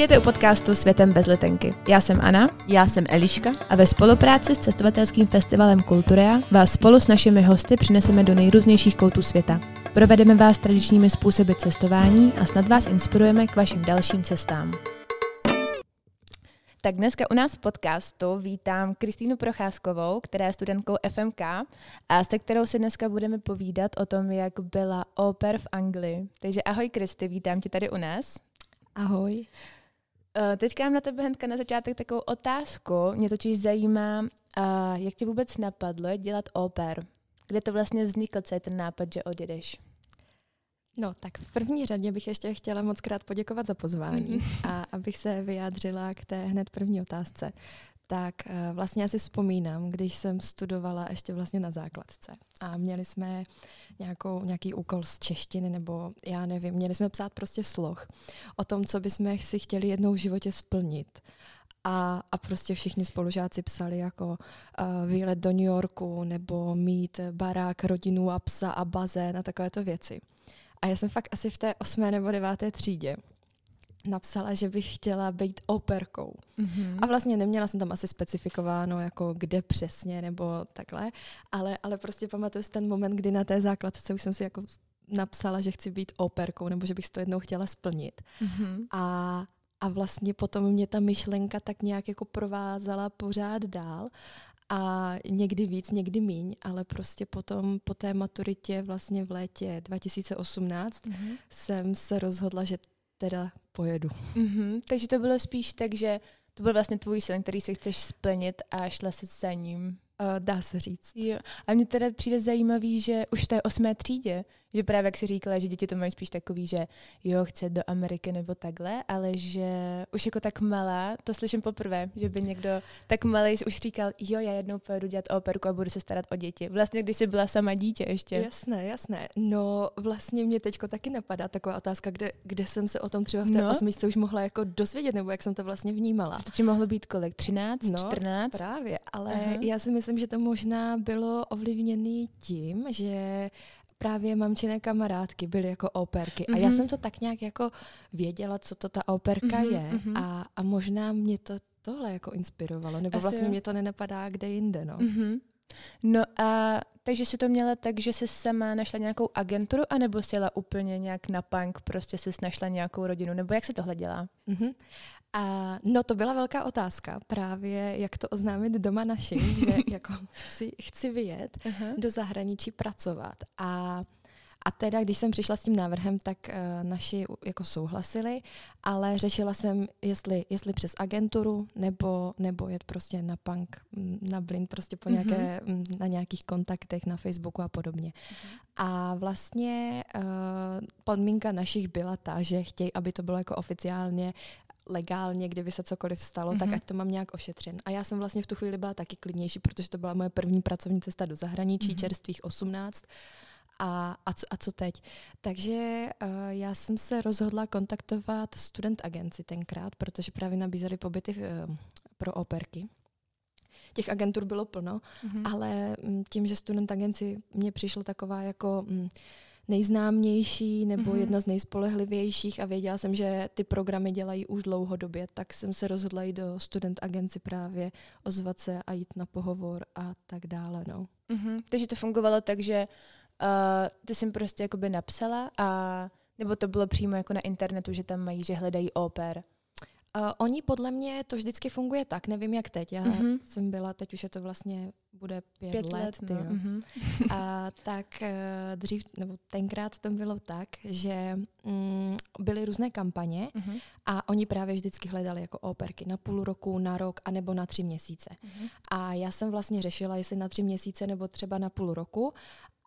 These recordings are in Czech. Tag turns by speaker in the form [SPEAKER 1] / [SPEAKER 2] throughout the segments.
[SPEAKER 1] Vítejte u podcastu Světem bez letenky. Já jsem Ana.
[SPEAKER 2] Já jsem Eliška.
[SPEAKER 1] A ve spolupráci s cestovatelským festivalem Kulturea vás spolu s našimi hosty přineseme do nejrůznějších koutů světa. Provedeme vás tradičními způsoby cestování a snad vás inspirujeme k vašim dalším cestám. Tak dneska u nás v podcastu vítám Kristýnu Procházkovou, která je studentkou FMK a se kterou si dneska budeme povídat o tom, jak byla oper v Anglii. Takže ahoj Kristy, vítám tě tady u nás.
[SPEAKER 2] Ahoj.
[SPEAKER 1] Uh, teďka mám na tebe hnedka na začátek takovou otázku. Mě totiž zajímá, uh, jak ti vůbec napadlo dělat oper? Kde to vlastně vznikl, co je ten nápad, že odjedeš?
[SPEAKER 2] No, tak v první řadě bych ještě chtěla moc krát poděkovat za pozvání mm-hmm. a abych se vyjádřila k té hned první otázce. Tak uh, vlastně já si vzpomínám, když jsem studovala ještě vlastně na základce a měli jsme nějakou, nějaký úkol z češtiny nebo já nevím, měli jsme psát prostě sloh o tom, co bychom si chtěli jednou v životě splnit. A, a prostě všichni spolužáci psali jako uh, výlet do New Yorku nebo mít barák, rodinu a psa a bazén a takovéto věci. A já jsem fakt asi v té osmé nebo deváté třídě napsala, že bych chtěla být operkou. Mm-hmm. A vlastně neměla jsem tam asi specifikováno, jako kde přesně nebo takhle, ale, ale prostě pamatuju si ten moment, kdy na té základce už jsem si jako napsala, že chci být operkou nebo že bych si to jednou chtěla splnit. Mm-hmm. A, a vlastně potom mě ta myšlenka tak nějak jako provázala pořád dál a někdy víc, někdy míň, ale prostě potom po té maturitě vlastně v létě 2018 mm-hmm. jsem se rozhodla, že teda pojedu.
[SPEAKER 1] Mm-hmm. Takže to bylo spíš tak, že to byl vlastně tvůj sen, který si chceš splnit a šla si za ním.
[SPEAKER 2] Uh, dá se říct.
[SPEAKER 1] Jo. A mně teda přijde zajímavý, že už v té osmé třídě, že právě jak si říkala, že děti to mají spíš takový, že jo, chce do Ameriky nebo takhle, ale že už jako tak malá, to slyším poprvé, že by někdo tak malý už říkal, jo, já jednou pojedu dělat operku a budu se starat o děti. Vlastně, když jsi byla sama dítě ještě.
[SPEAKER 2] Jasné, jasné. No vlastně mě teďko taky napadá taková otázka, kde, kde jsem se o tom třeba v té no. osmičce už mohla jako dozvědět, nebo jak jsem to vlastně vnímala.
[SPEAKER 1] To ti mohlo být kolik? 13, no, 14?
[SPEAKER 2] právě, ale Aha. já si myslím, že to možná bylo ovlivněné tím, že právě mamčiné kamarádky byly jako operky. Mm-hmm. A já mhm. jsem to tak nějak jako věděla, co to ta operka mm-hmm, je. Mm-hmm. A, a možná mě to tohle jako inspirovalo. Nebo Asi vlastně jo. mě to nenapadá kde jinde. No. Mm-hmm.
[SPEAKER 1] No a takže si to měla tak, že jsi sama našla nějakou agenturu, anebo jsi jela úplně nějak na punk, prostě jsi našla nějakou rodinu, nebo jak se tohle dělá? Mm-hmm.
[SPEAKER 2] A, no to byla velká otázka právě, jak to oznámit doma našim, že jako chci, chci vyjet uh-huh. do zahraničí pracovat. A a teda, když jsem přišla s tím návrhem, tak uh, naši jako souhlasili, ale řešila jsem, jestli, jestli přes agenturu nebo, nebo jet prostě na punk, mm, na blind, prostě po nějaké, mm-hmm. na nějakých kontaktech na Facebooku a podobně. Mm-hmm. A vlastně uh, podmínka našich byla ta, že chtějí, aby to bylo jako oficiálně legálně, kdyby se cokoliv stalo, mm-hmm. tak mhm. ať to mám nějak ošetřen. A já jsem vlastně v tu chvíli byla taky klidnější, protože to byla moje první pracovní cesta do zahraničí, mm-hmm. čerstvých 18. A, a, co, a co teď? Takže uh, já jsem se rozhodla kontaktovat student agenci tenkrát, protože právě nabízeli pobyty uh, pro operky. Těch agentur bylo plno, mm-hmm. ale m, tím, že student agenci mě přišla taková jako... M, nejznámější nebo mm-hmm. jedna z nejspolehlivějších a věděla jsem, že ty programy dělají už dlouhodobě, tak jsem se rozhodla jít do student agenci právě ozvat se a jít na pohovor a tak dále. No.
[SPEAKER 1] Mm-hmm. Takže to fungovalo tak, že uh, ty jsi prostě jakoby napsala a nebo to bylo přímo jako na internetu, že tam mají, že hledají oper?
[SPEAKER 2] Uh, oni podle mě to vždycky funguje tak, nevím jak teď. Já mm-hmm. jsem byla, teď už je to vlastně bude pět, pět let, let no. mm-hmm. A tak uh, dřív, nebo tenkrát to bylo tak, že um, byly různé kampaně mm-hmm. a oni právě vždycky hledali jako operky na půl roku, na rok a nebo na tři měsíce. Mm-hmm. A já jsem vlastně řešila, jestli na tři měsíce nebo třeba na půl roku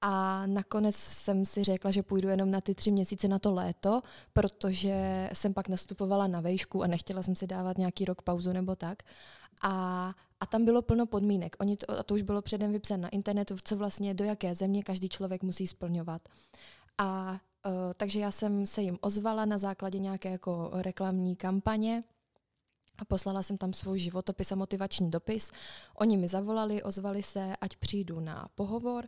[SPEAKER 2] a nakonec jsem si řekla, že půjdu jenom na ty tři měsíce na to léto, protože jsem pak nastupovala na vejšku a nechtěla jsem si dávat nějaký rok pauzu nebo tak. A, a tam bylo plno podmínek. Oni to, a to už bylo předem vypsané na internetu, co vlastně do jaké země každý člověk musí splňovat. A uh, takže já jsem se jim ozvala na základě nějaké jako reklamní kampaně, a poslala jsem tam svůj životopis a motivační dopis. Oni mi zavolali, ozvali se, ať přijdu na pohovor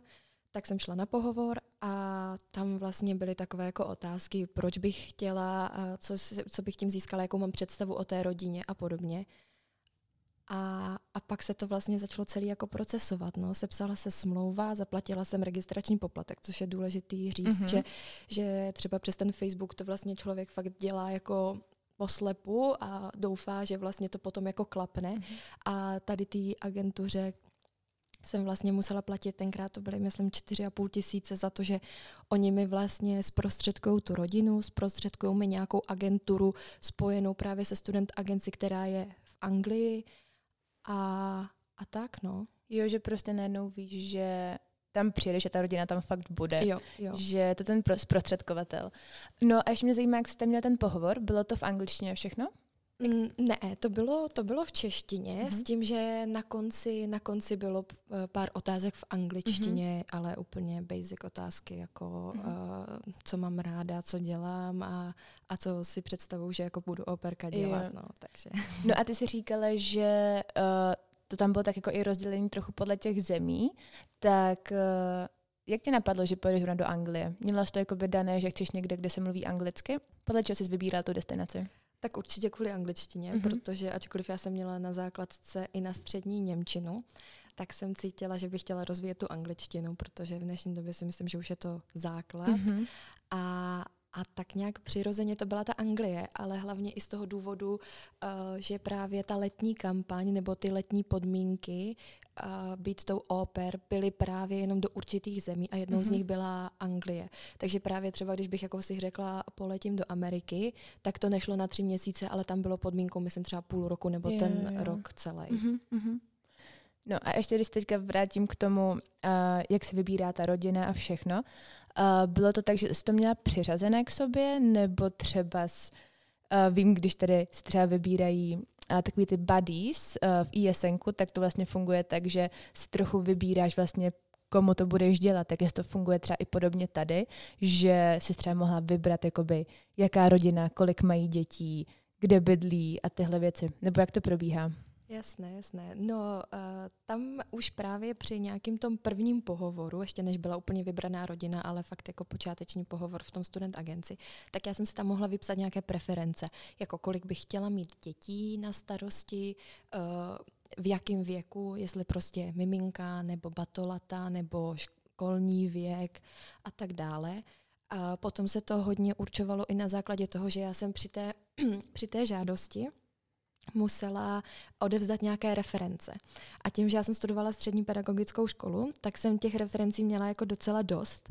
[SPEAKER 2] tak jsem šla na pohovor a tam vlastně byly takové jako otázky, proč bych chtěla, co, co bych tím získala, jakou mám představu o té rodině a podobně. A, a pak se to vlastně začalo celý jako procesovat. No. Sepsala se smlouva, zaplatila jsem registrační poplatek, což je důležitý říct, mm-hmm. že, že třeba přes ten Facebook to vlastně člověk fakt dělá jako poslepu a doufá, že vlastně to potom jako klapne. Mm-hmm. A tady té agentuře jsem vlastně musela platit, tenkrát to byly, myslím, 4,5 tisíce za to, že oni mi vlastně zprostředkují tu rodinu, zprostředkují mi nějakou agenturu spojenou právě se student agenci, která je v Anglii a, a tak, no.
[SPEAKER 1] Jo, že prostě najednou víš, že tam přijedeš a ta rodina tam fakt bude.
[SPEAKER 2] Jo, jo.
[SPEAKER 1] Že je to ten zprostředkovatel. No a ještě mě zajímá, jak jste měl ten pohovor. Bylo to v angličtině všechno?
[SPEAKER 2] Mm, ne, to bylo, to bylo v češtině, mm-hmm. s tím, že na konci, na konci bylo eh, pár otázek v angličtině, mm-hmm. ale úplně basic otázky, jako mm-hmm. uh, co mám ráda, co dělám a, a co si představuju, že jako budu operka dělat. Jo. No, takže.
[SPEAKER 1] no a ty si říkala, že uh, to tam bylo tak jako i rozdělení trochu podle těch zemí, tak uh, jak ti napadlo, že pojedeš do Anglie? Měla jsi to jako by dané, že chceš někde, kde se mluví anglicky? Podle čeho jsi vybíral tu destinaci?
[SPEAKER 2] Tak určitě kvůli angličtině, mm-hmm. protože ačkoliv já jsem měla na základce i na střední Němčinu, tak jsem cítila, že bych chtěla rozvíjet tu angličtinu, protože v dnešní době si myslím, že už je to základ. Mm-hmm. A, a tak nějak přirozeně to byla ta Anglie, ale hlavně i z toho důvodu, uh, že právě ta letní kampaň nebo ty letní podmínky uh, být tou oper byly právě jenom do určitých zemí a jednou mm-hmm. z mhm. nich byla Anglie. Takže právě třeba, když bych jako si řekla, poletím do Ameriky, tak to nešlo na tři měsíce, ale tam bylo podmínkou, myslím, třeba půl roku nebo je, ten je. rok celý. Mm-hmm.
[SPEAKER 1] No a ještě když teďka vrátím k tomu, uh, jak se vybírá ta rodina a všechno, Uh, bylo to tak, že jsi to měla přiřazené k sobě, nebo třeba s, vím, když tady se třeba vybírají takový ty buddies v ISNku, tak to vlastně funguje tak, že si trochu vybíráš vlastně komu to budeš dělat, tak jestli to funguje třeba i podobně tady, že si třeba mohla vybrat, jakoby, jaká rodina, kolik mají dětí, kde bydlí a tyhle věci. Nebo jak to probíhá?
[SPEAKER 2] Jasné, jasné. No, uh, tam už právě při nějakým tom prvním pohovoru, ještě než byla úplně vybraná rodina, ale fakt jako počáteční pohovor v tom student agenci, tak já jsem si tam mohla vypsat nějaké preference, jako kolik bych chtěla mít dětí na starosti, uh, v jakém věku, jestli prostě miminka, nebo batolata, nebo školní věk a tak dále. A potom se to hodně určovalo i na základě toho, že já jsem při té, při té žádosti musela odevzdat nějaké reference. A tím, že já jsem studovala střední pedagogickou školu, tak jsem těch referencí měla jako docela dost.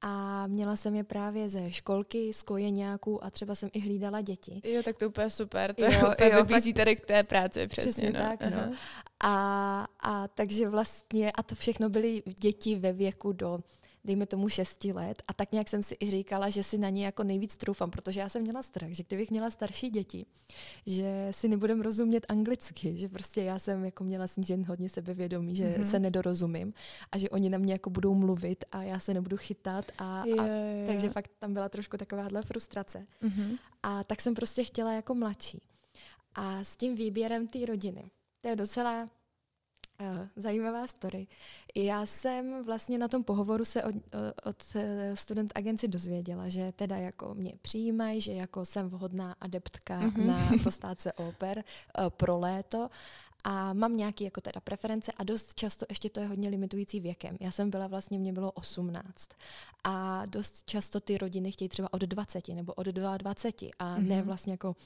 [SPEAKER 2] A měla jsem je právě ze školky, z kojeňáků a třeba jsem i hlídala děti.
[SPEAKER 1] Jo, tak to úplně super. To jo, úplně jo, vybízí tady k té práci, přesně.
[SPEAKER 2] Přesně
[SPEAKER 1] no.
[SPEAKER 2] tak, no. A, a takže vlastně, a to všechno byly děti ve věku do dejme tomu šesti let a tak nějak jsem si i říkala, že si na ně jako nejvíc trufám, protože já jsem měla strach, že kdybych měla starší děti, že si nebudem rozumět anglicky, že prostě já jsem jako měla snížen hodně sebevědomí, že mm-hmm. se nedorozumím a že oni na mě jako budou mluvit a já se nebudu chytat a,
[SPEAKER 1] jo,
[SPEAKER 2] a
[SPEAKER 1] jo.
[SPEAKER 2] takže fakt tam byla trošku takováhle frustrace. Mm-hmm. A tak jsem prostě chtěla jako mladší. A s tím výběrem té rodiny, to je docela zajímavá story. Já jsem vlastně na tom pohovoru se od, od student agenci dozvěděla, že teda jako mě přijímají, že jako jsem vhodná adeptka mm-hmm. na to stát se oper uh, pro léto a mám nějaké jako teda preference a dost často ještě to je hodně limitující věkem. Já jsem byla vlastně, mě bylo 18 a dost často ty rodiny chtějí třeba od 20 nebo od 22 a mm-hmm. ne mhm. vlastně jako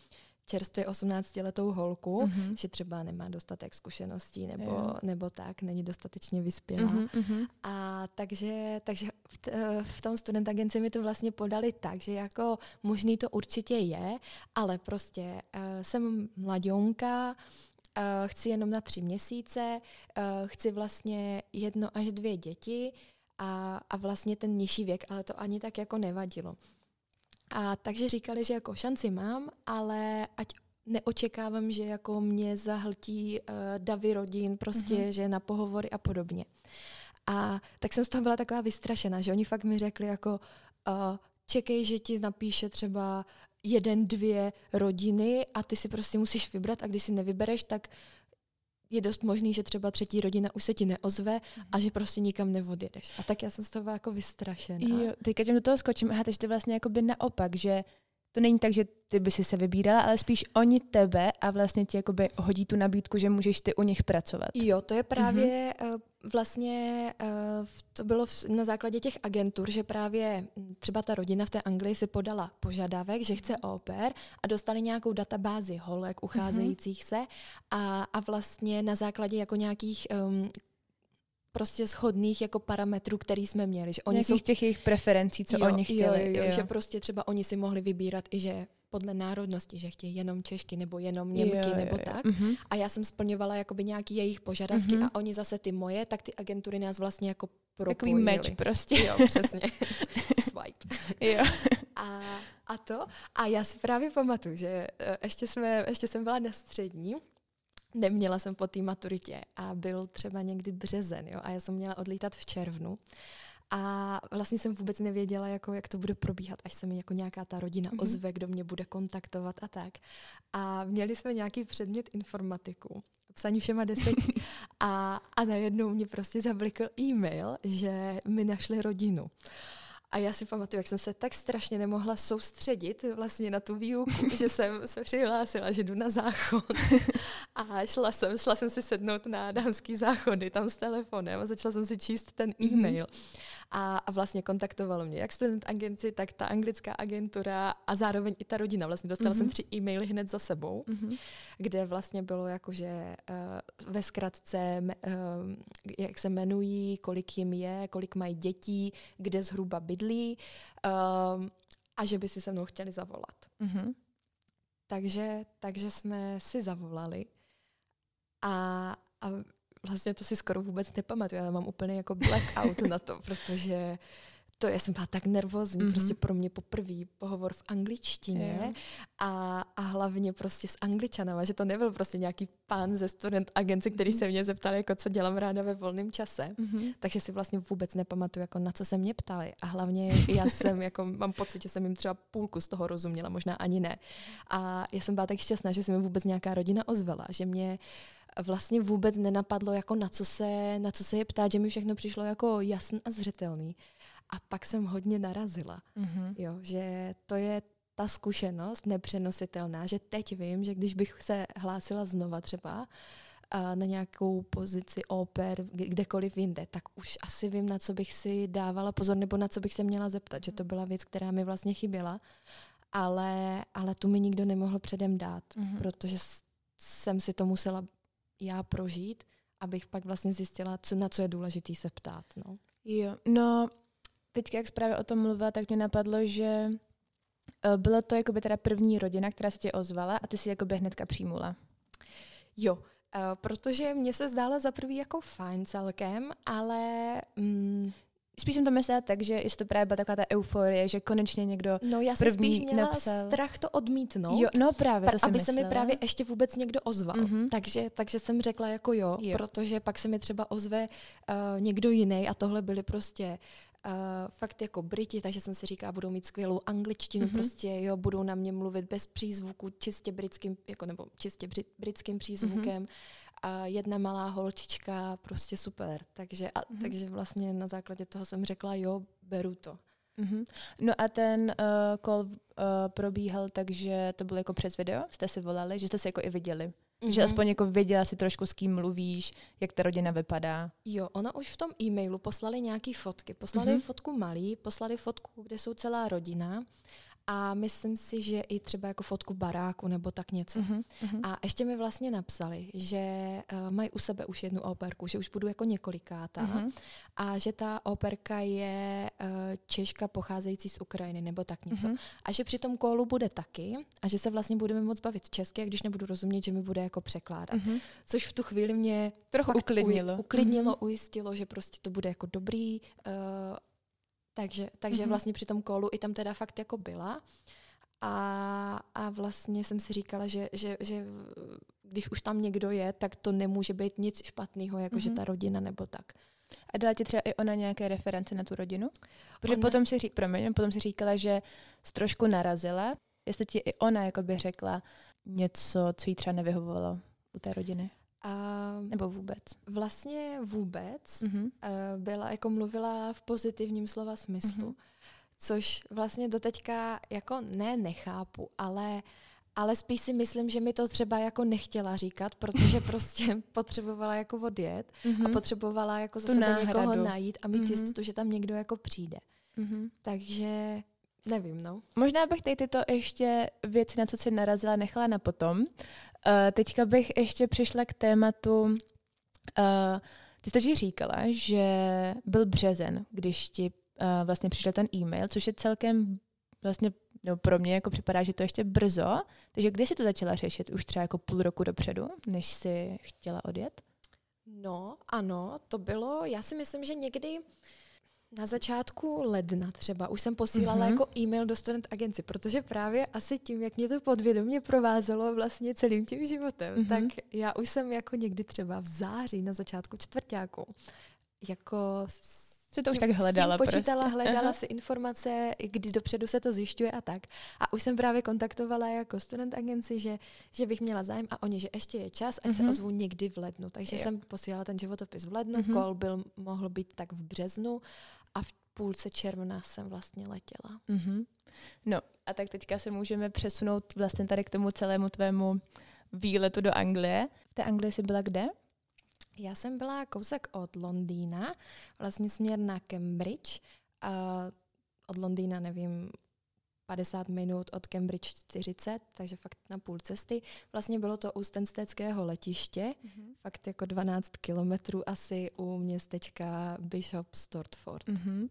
[SPEAKER 2] čerstvě 18-letou holku, mm-hmm. že třeba nemá dostatek zkušeností nebo, nebo tak, není dostatečně vyspělá. Mm-hmm. A takže, takže v, t, v tom student agenci mi to vlastně podali tak, že jako možný to určitě je, ale prostě uh, jsem mladionka, uh, chci jenom na tři měsíce, uh, chci vlastně jedno až dvě děti a, a vlastně ten nižší věk, ale to ani tak jako nevadilo. A takže říkali, že jako šanci mám, ale ať neočekávám, že jako mě zahltí uh, davy rodin, prostě, uh-huh. že na pohovory a podobně. A tak jsem z toho byla taková vystrašená, že oni fakt mi řekli jako uh, čekej, že ti napíše třeba jeden, dvě rodiny a ty si prostě musíš vybrat a když si nevybereš, tak je dost možný, že třeba třetí rodina už se ti neozve a že prostě nikam neodjedeš. A tak já jsem z toho jako vystrašená.
[SPEAKER 1] Jo, teďka tím do toho skočím. Aha, takže to vlastně jako by naopak, že to není tak, že ty by si se vybírala, ale spíš oni tebe a vlastně ti jakoby hodí tu nabídku, že můžeš ty u nich pracovat.
[SPEAKER 2] Jo, to je právě mm-hmm. vlastně, uh, to bylo na základě těch agentur, že právě hm, třeba ta rodina v té Anglii si podala požadavek, že chce oper a dostali nějakou databázi holek ucházejících mm-hmm. se a, a vlastně na základě jako nějakých um, prostě schodných jako parametrů, který jsme měli. Že
[SPEAKER 1] oni Nějakých jsou... těch jejich preferencí, co
[SPEAKER 2] jo,
[SPEAKER 1] oni chtěli.
[SPEAKER 2] Jo, jo, jo, že prostě třeba oni si mohli vybírat i, že podle národnosti, že chtějí jenom Češky nebo jenom Němky jo, nebo jo, tak. Mm-hmm. A já jsem splňovala jakoby nějaký jejich požadavky mm-hmm. a oni zase ty moje, tak ty agentury nás vlastně jako propojili.
[SPEAKER 1] Takový meč prostě.
[SPEAKER 2] Jo, přesně. Swipe.
[SPEAKER 1] jo.
[SPEAKER 2] A, a to. A já si právě pamatuju, že eh, ještě, jsme, ještě jsem byla na střední neměla jsem po té maturitě a byl třeba někdy březen jo, a já jsem měla odlítat v červnu. A vlastně jsem vůbec nevěděla, jako, jak to bude probíhat, až se mi jako nějaká ta rodina mm-hmm. ozve, kdo mě bude kontaktovat a tak. A měli jsme nějaký předmět informatiku, psaní všema deseti. A, a najednou mě prostě zablikl e-mail, že mi našli rodinu. A já si pamatuju, jak jsem se tak strašně nemohla soustředit vlastně na tu výuku, že jsem se přihlásila, že jdu na záchod. A šla jsem, šla jsem si sednout na dámský záchody tam s telefonem a začala jsem si číst ten mhm. e-mail. Mm-hmm. A, a vlastně kontaktovalo mě jak student agenci, tak ta anglická agentura a zároveň i ta rodina. Vlastně dostala mm-hmm. jsem tři e-maily hned za sebou, mm-hmm. kde vlastně bylo jakože uh, ve zkratce, uh, jak se jmenují, kolik jim je, kolik mají dětí, kde zhruba bydlí uh, a že by si se mnou chtěli zavolat. Mm-hmm. Takže, takže jsme si zavolali a, a vlastně to si skoro vůbec nepamatuju, ale mám úplně jako blackout na to, protože to já jsem byla tak nervózní, mm-hmm. prostě pro mě poprvý pohovor v angličtině yeah. a, a hlavně prostě s angličanama, že to nebyl prostě nějaký pán ze student agenci, který mm-hmm. se mě zeptal, jako co dělám ráda ve volném čase, mm-hmm. takže si vlastně vůbec nepamatuju, jako na co se mě ptali a hlavně já jsem, jako mám pocit, že jsem jim třeba půlku z toho rozuměla, možná ani ne. A já jsem byla tak šťastná, že se mi vůbec nějaká rodina ozvala, že mě vlastně vůbec nenapadlo, jako na co se, na co se je ptát, že mi všechno přišlo jako jasný a zřetelný. A pak jsem hodně narazila, mm-hmm. jo, že to je ta zkušenost nepřenositelná, že teď vím, že když bych se hlásila znova třeba a na nějakou pozici oper kdekoliv jinde, tak už asi vím, na co bych si dávala pozor nebo na co bych se měla zeptat, že to byla věc, která mi vlastně chyběla, ale, ale tu mi nikdo nemohl předem dát, mm-hmm. protože jsem si to musela já prožít, abych pak vlastně zjistila, co, na co je důležité se ptát. No.
[SPEAKER 1] Jo, no teď, jak právě o tom mluvila, tak mě napadlo, že uh, bylo to jako by teda první rodina, která se tě ozvala a ty si jako by hnedka přijmula.
[SPEAKER 2] Jo, uh, protože mě se zdála za prvý jako fajn celkem, ale mm,
[SPEAKER 1] spíš jsem to myslela tak, že jestli to právě byla taková ta euforie, že konečně někdo
[SPEAKER 2] No já jsem spíš měla napsal. strach to odmítnout.
[SPEAKER 1] Jo, no právě, to
[SPEAKER 2] Aby
[SPEAKER 1] se
[SPEAKER 2] mi právě ještě vůbec někdo ozval. Mm-hmm. Takže, takže jsem řekla jako jo, jo, protože pak se mi třeba ozve uh, někdo jiný a tohle byly prostě Uh, fakt jako Briti, takže jsem si říkala, budou mít skvělou angličtinu, mm-hmm. prostě jo, budou na mě mluvit bez přízvuku, čistě britským, jako nebo čistě britským přízvukem. Mm-hmm a jedna malá holčička, prostě super. Takže, a, mm-hmm. takže vlastně na základě toho jsem řekla, jo, beru to.
[SPEAKER 1] Mm-hmm. No a ten uh, call uh, probíhal tak, že to bylo jako přes video, jste si volali, že jste se jako i viděli. Mm-hmm. Že aspoň jako věděla si trošku, s kým mluvíš, jak ta rodina vypadá.
[SPEAKER 2] Jo, ona už v tom e-mailu poslali nějaké fotky. Poslali mm-hmm. fotku malý, poslali fotku, kde jsou celá rodina a myslím si, že i třeba jako fotku baráku nebo tak něco. Uh-huh, uh-huh. A ještě mi vlastně napsali, že uh, mají u sebe už jednu operku, že už budu jako několikátá uh-huh. a že ta operka je uh, Češka pocházející z Ukrajiny nebo tak něco. Uh-huh. A že při tom kolu bude taky a že se vlastně budeme moc bavit česky, a když nebudu rozumět, že mi bude jako překládat. Uh-huh. Což v tu chvíli mě
[SPEAKER 1] trochu uklidnilo.
[SPEAKER 2] Uj, uklidnilo, uh-huh. ujistilo, že prostě to bude jako dobrý uh, takže, takže mm-hmm. vlastně při tom kolu i tam teda fakt jako byla. A, a vlastně jsem si říkala, že, že, že když už tam někdo je, tak to nemůže být nic špatného, jako mm-hmm. že mhm. ta rodina nebo tak.
[SPEAKER 1] A dala ti třeba i ona nějaké reference na tu rodinu? Protože ona... potom si, řík, promiň, potom si říkala, že jsi trošku narazila. Jestli ti i ona jako by řekla něco, co jí třeba nevyhovovalo u té rodiny? A Nebo vůbec?
[SPEAKER 2] Vlastně vůbec. Mm-hmm. Byla, jako mluvila v pozitivním slova smyslu. Mm-hmm. Což vlastně doteďka jako ne nechápu, ale ale spíš si myslím, že mi to třeba jako nechtěla říkat, protože prostě potřebovala jako odjet mm-hmm. a mhm. potřebovala jako zase někoho najít a mít mm-hmm. jistotu, že tam někdo jako přijde. Mm-hmm. Takže nevím, no.
[SPEAKER 1] Možná bych tady tyto ještě věci, na co si narazila, nechala na potom. Uh, teďka bych ještě přišla k tématu, uh, ty jsi říkala, že byl březen, když ti uh, vlastně přišel ten e-mail, což je celkem vlastně no pro mě jako připadá, že to ještě brzo. Takže kdy jsi to začala řešit? Už třeba jako půl roku dopředu, než jsi chtěla odjet?
[SPEAKER 2] No, ano, to bylo, já si myslím, že někdy na začátku ledna třeba už jsem posílala mm-hmm. jako e-mail do student agenci, protože právě asi tím, jak mě to podvědomě provázelo vlastně celým tím životem, mm-hmm. tak já už jsem jako někdy třeba v září na začátku čtvrtáku jako
[SPEAKER 1] si to už tak hledala.
[SPEAKER 2] počítala,
[SPEAKER 1] prostě.
[SPEAKER 2] hledala Aha. si informace, kdy dopředu se to zjišťuje a tak. A už jsem právě kontaktovala jako student agenci, že, že bych měla zájem a oni, že ještě je čas, ať mm-hmm. se mhm. ozvu někdy v lednu. Takže jo. jsem posílala ten životopis v lednu, mm-hmm. kol byl, mohl být tak v březnu a v půlce června jsem vlastně letěla. Mm-hmm.
[SPEAKER 1] No a tak teďka se můžeme přesunout vlastně tady k tomu celému tvému výletu do Anglie. V té Anglii jsi byla kde?
[SPEAKER 2] Já jsem byla kousek od Londýna, vlastně směr na Cambridge. A od Londýna, nevím, 50 minut, od Cambridge 40, takže fakt na půl cesty. Vlastně bylo to u Stensteckého letiště, mm-hmm. fakt jako 12 kilometrů asi u městečka Bishop Stortford. Mm-hmm.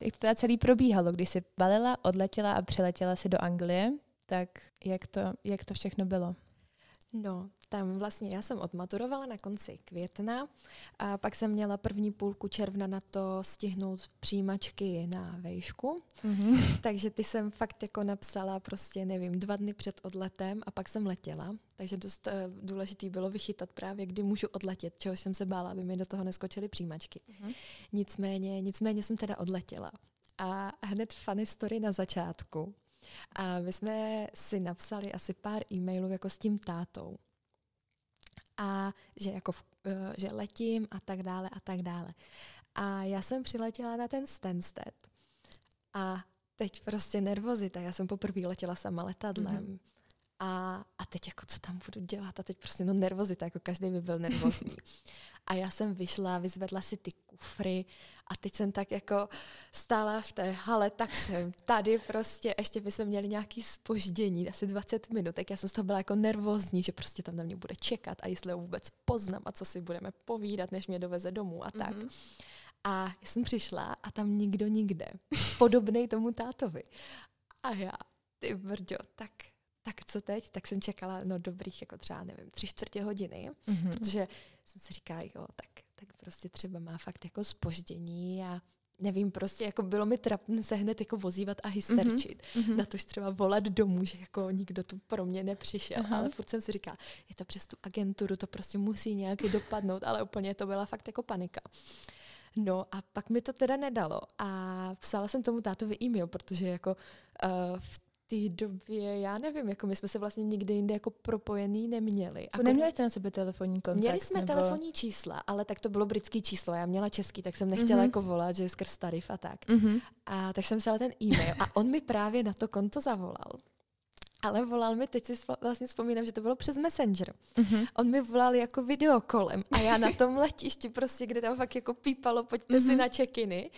[SPEAKER 1] Jak to teda celý probíhalo, když jsi balila, odletěla a přiletěla si do Anglie, tak jak to, jak to všechno bylo?
[SPEAKER 2] No, tam vlastně já jsem odmaturovala na konci května a pak jsem měla první půlku června na to stihnout přijímačky na vejšku. Mm-hmm. Takže ty jsem fakt jako napsala prostě, nevím, dva dny před odletem a pak jsem letěla. Takže dost uh, důležitý bylo vychytat právě, kdy můžu odletět, čeho jsem se bála, aby mi do toho neskočily přijímačky. Mm-hmm. Nicméně, nicméně jsem teda odletěla. A hned funny story na začátku. A my jsme si napsali asi pár e-mailů jako s tím tátou a že jako v, eh, že letím a tak dále a tak dále. A já jsem přiletěla na ten Stansted a teď prostě nervozita. Já jsem poprvé letěla sama letadlem. Mm-hmm. A, a teď jako co tam budu dělat? A teď prostě no nervozita, jako každý by byl nervózní. A já jsem vyšla, vyzvedla si ty kufry a teď jsem tak jako stála v té hale, tak jsem tady prostě, ještě by jsme měli nějaký spoždění, asi 20 minut, tak já jsem z toho byla jako nervózní, že prostě tam na mě bude čekat a jestli ho vůbec poznám a co si budeme povídat, než mě doveze domů a tak. Mm-hmm. A já jsem přišla a tam nikdo nikde, podobný tomu tátovi. A já, ty brďo, tak tak co teď? Tak jsem čekala, no dobrých jako třeba, nevím, tři čtvrtě hodiny, mm-hmm. protože jsem si říkala, jo, tak, tak prostě třeba má fakt jako spoždění a nevím, prostě jako bylo mi trapné se hned jako vozívat a hysterčit. Mm-hmm. Na tož třeba volat domů, že jako nikdo tu pro mě nepřišel, uh-huh. ale furt jsem si říkala, je to přes tu agenturu, to prostě musí nějaký dopadnout, ale úplně to byla fakt jako panika. No a pak mi to teda nedalo a psala jsem tomu tátovi e-mail, protože jako uh, v té době, já nevím, jako my jsme se vlastně nikdy jinde jako propojený neměli.
[SPEAKER 1] Jako neměli jste na sebe telefonní kontakt?
[SPEAKER 2] Měli jsme nebo... telefonní čísla, ale tak to bylo britský číslo. Já měla český, tak jsem nechtěla mm-hmm. jako volat, že skrz tarif a tak. Mm-hmm. A tak jsem psala ten e-mail a on mi právě na to konto zavolal. Ale volal mi, teď si vlastně vzpomínám, že to bylo přes Messenger. Mm-hmm. On mi volal jako videokolem a já na tom letišti prostě, kde tam fakt jako pípalo, pojďte mm-hmm. si na čekiny,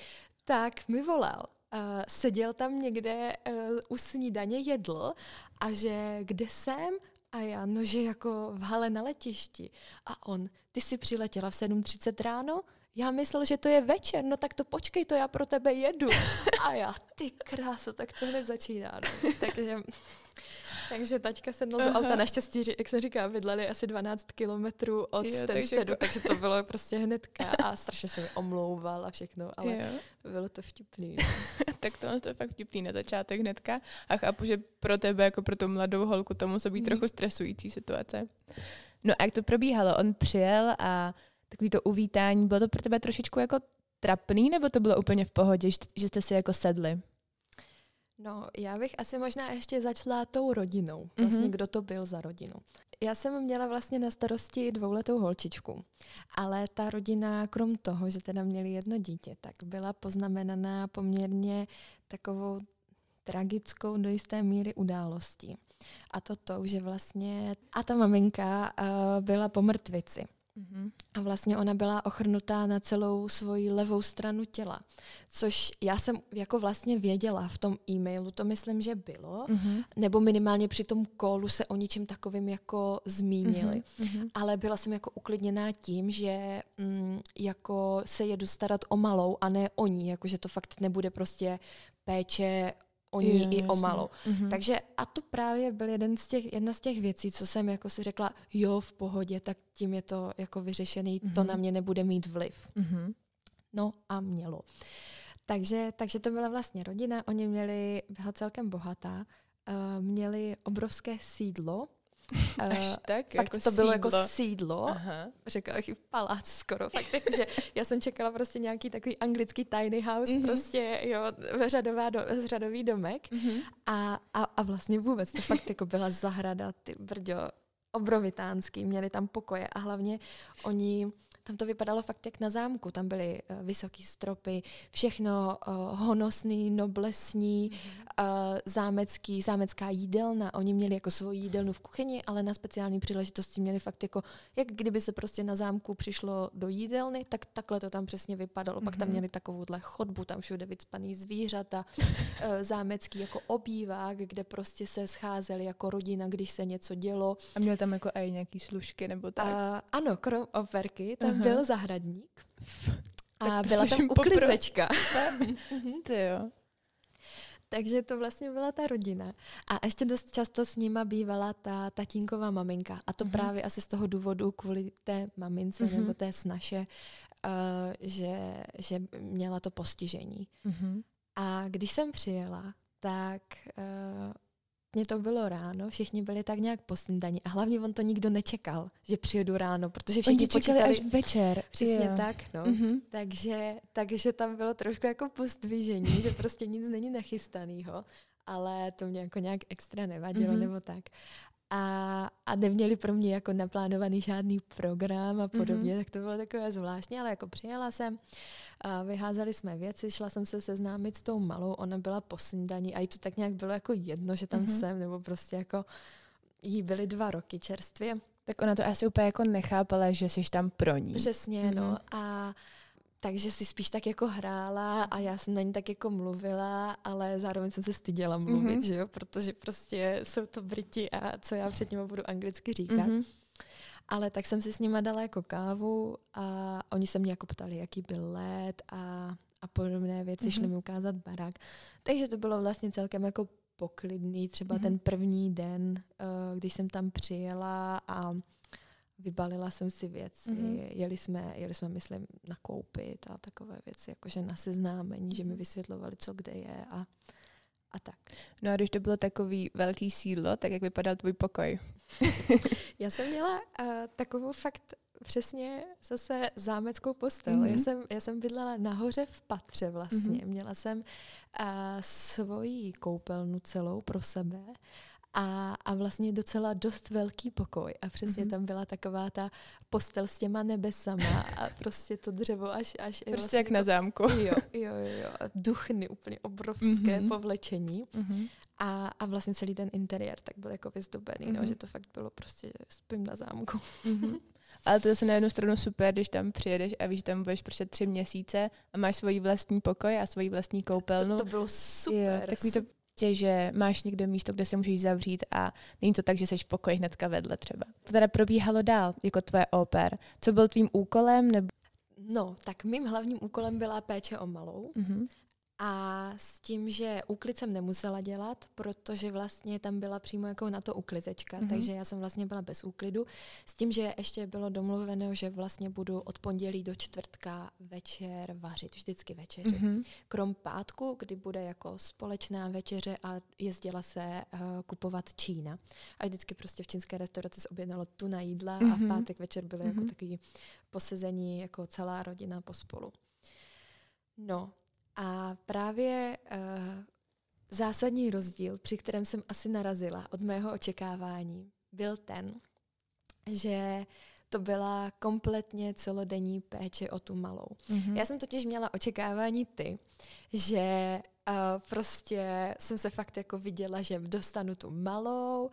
[SPEAKER 2] tak mi volal uh, seděl tam někde uh, u snídaně, jedl a že kde jsem? A já, no že jako v hale na letišti. A on, ty jsi přiletěla v 7.30 ráno? Já myslel, že to je večer, no tak to počkej, to já pro tebe jedu. A já, ty kráso, tak to hned začíná. No. Takže takže taťka sednul do auta, naštěstí, jak se říká, bydleli asi 12 kilometrů od jo, takže... takže to bylo prostě hnedka a strašně se mi omlouval a všechno, ale jo. bylo to vtipný. No.
[SPEAKER 1] tak to, to je fakt vtipný na začátek hnedka a chápu, že pro tebe, jako pro tu mladou holku, to musí být mm. trochu stresující situace. No a jak to probíhalo? On přijel a takový to uvítání, bylo to pro tebe trošičku jako trapný, nebo to bylo úplně v pohodě, že jste si jako sedli?
[SPEAKER 2] No, já bych asi možná ještě začala tou rodinou. Vlastně, mm-hmm. kdo to byl za rodinu. Já jsem měla vlastně na starosti dvouletou holčičku, ale ta rodina, krom toho, že teda měli jedno dítě, tak byla poznamenaná poměrně takovou tragickou do jisté míry událostí. A to to, že vlastně a ta maminka uh, byla po mrtvici. Mm-hmm. A vlastně ona byla ochrnutá na celou svoji levou stranu těla, což já jsem jako vlastně věděla v tom e-mailu, to myslím, že bylo, mm-hmm. nebo minimálně při tom kolu se o něčem takovým jako zmínili. Mm-hmm. Ale byla jsem jako uklidněná tím, že mm, jako se jedu starat o malou a ne o ní, jakože to fakt nebude prostě péče o ní jo, i o malou. Mm-hmm. Takže a to právě byl jeden z těch, jedna z těch věcí, co jsem jako si řekla, jo, v pohodě, tak tím je to jako vyřešený, mm-hmm. to na mě nebude mít vliv. Mm-hmm. No a mělo. Takže, takže to byla vlastně rodina, oni měli, byla celkem bohatá, uh, měli obrovské sídlo,
[SPEAKER 1] Až uh, tak?
[SPEAKER 2] Fakt jako to bylo jako sídlo. jako sídlo. Aha. Řekla bych i palác skoro. Fakt jako, že já jsem čekala prostě nějaký takový anglický tiny house, mm-hmm. prostě jo, řadová do, řadový domek. Mm-hmm. A, a, a vlastně vůbec to fakt jako byla zahrada, ty brďo, obrovitánský, měli tam pokoje a hlavně oni tam to vypadalo fakt jak na zámku. Tam byly uh, vysoké stropy, všechno uh, honosný, noblesní, mm-hmm. uh, zámecký, zámecká jídelna. Oni měli jako svoji jídelnu v kuchyni, ale na speciální příležitosti měli fakt jako, jak kdyby se prostě na zámku přišlo do jídelny, tak takhle to tam přesně vypadalo. Mm-hmm. Pak tam mhm. měli takovouhle chodbu, tam všude vycpaný zvířata, uh, zámecký jako obývák, kde prostě se scházeli jako rodina, když se něco dělo.
[SPEAKER 1] A měli tam jako i nějaký služky nebo tak? Uh,
[SPEAKER 2] ano, krom operky, tam byl zahradník a byla tam uklizečka.
[SPEAKER 1] Ty jo.
[SPEAKER 2] Takže to vlastně byla ta rodina. A ještě dost často s nima bývala ta tatínková maminka. A to mm-hmm. právě asi z toho důvodu kvůli té mamince mm-hmm. nebo té snaše, uh, že, že měla to postižení. Mm-hmm. A když jsem přijela, tak uh, mě to bylo ráno, všichni byli tak nějak posnídaní a hlavně on to nikdo nečekal, že přijedu ráno, protože všichni
[SPEAKER 1] počítali až večer.
[SPEAKER 2] Přesně yeah. tak, no. Mm-hmm. Takže, takže tam bylo trošku jako postvížení, že prostě nic není nachystanýho, ale to mě jako nějak extra nevadilo mm-hmm. nebo tak a, a neměli pro mě jako naplánovaný žádný program a podobně, mm-hmm. tak to bylo takové zvláštní, ale jako přijela jsem, a vyházeli jsme věci, šla jsem se seznámit s tou malou, ona byla po snídaní a i to tak nějak bylo jako jedno, že tam mm-hmm. jsem, nebo prostě jako jí byly dva roky čerstvě.
[SPEAKER 1] Tak ona to asi úplně jako nechápala, že jsi tam pro ní.
[SPEAKER 2] Přesně, mm-hmm. no. A takže si spíš tak jako hrála a já jsem na ní tak jako mluvila, ale zároveň jsem se styděla mluvit, mm-hmm. že jo, protože prostě jsou to Briti a co já před nimi budu anglicky říkat. Mm-hmm. Ale tak jsem si s nima dala jako kávu a oni se mě jako ptali, jaký byl let a, a podobné věci, mm-hmm. šli mi ukázat barák. Takže to bylo vlastně celkem jako poklidný, třeba mm-hmm. ten první den, uh, když jsem tam přijela a vybalila jsem si věci, mm-hmm. jeli, jsme, jeli jsme, myslím, nakoupit a takové věci, jakože na seznámení, že mi mhm. vysvětlovali, co kde je a, a tak.
[SPEAKER 1] No a když to bylo takový velký sídlo, tak jak vypadal tvůj pokoj?
[SPEAKER 2] Já jsem měla uh, takovou fakt přesně zase zámeckou postel. Mm-hmm. Já, mhm. jsem, já jsem bydlela nahoře v patře vlastně. Mm-hmm. Měla jsem uh, svoji koupelnu celou pro sebe a, a vlastně docela dost velký pokoj. A přesně mm-hmm. tam byla taková ta postel s těma nebesama a prostě to dřevo až... až
[SPEAKER 1] prostě vlastně jak na zámku.
[SPEAKER 2] Jo, jo, jo. jo. Duchny úplně obrovské mm-hmm. povlečení. Mm-hmm. A, a vlastně celý ten interiér tak byl jako vyzdobený, mm-hmm. no, mhm. že to fakt bylo prostě spím na zámku. Mm-hmm.
[SPEAKER 1] Ale to je na jednu stranu super, když tam přijedeš a víš, že tam budeš prostě tři měsíce a máš svůj vlastní pokoj a svoji vlastní koupelnu.
[SPEAKER 2] To, to bylo super.
[SPEAKER 1] Jo, takový to prostě, že máš někde místo, kde se můžeš zavřít a není to tak, že jsi v pokoji hnedka vedle třeba. To teda probíhalo dál, jako tvoje oper. Co byl tvým úkolem? Nebo...
[SPEAKER 2] No, tak mým hlavním úkolem byla péče o malou. Mm-hmm. A s tím, že úklid jsem nemusela dělat, protože vlastně tam byla přímo jako na to uklizečka, mm-hmm. takže já jsem vlastně byla bez úklidu. S tím, že ještě bylo domluveno, že vlastně budu od pondělí do čtvrtka večer vařit, vždycky večeři. Mm-hmm. Krom pátku, kdy bude jako společná večeře a jezdila se uh, kupovat Čína. A vždycky prostě v čínské restauraci se objednalo tu na jídla mm-hmm. a v mhm. pátek večer byly mm-hmm. jako mhm. takový posezení jako celá rodina pospolu. No, a právě uh, zásadní rozdíl, při kterém jsem asi narazila od mého očekávání, byl ten, že to byla kompletně celodenní péče o tu malou. Mm-hmm. Já jsem totiž měla očekávání ty, že uh, prostě jsem se fakt jako viděla, že dostanu tu malou, uh,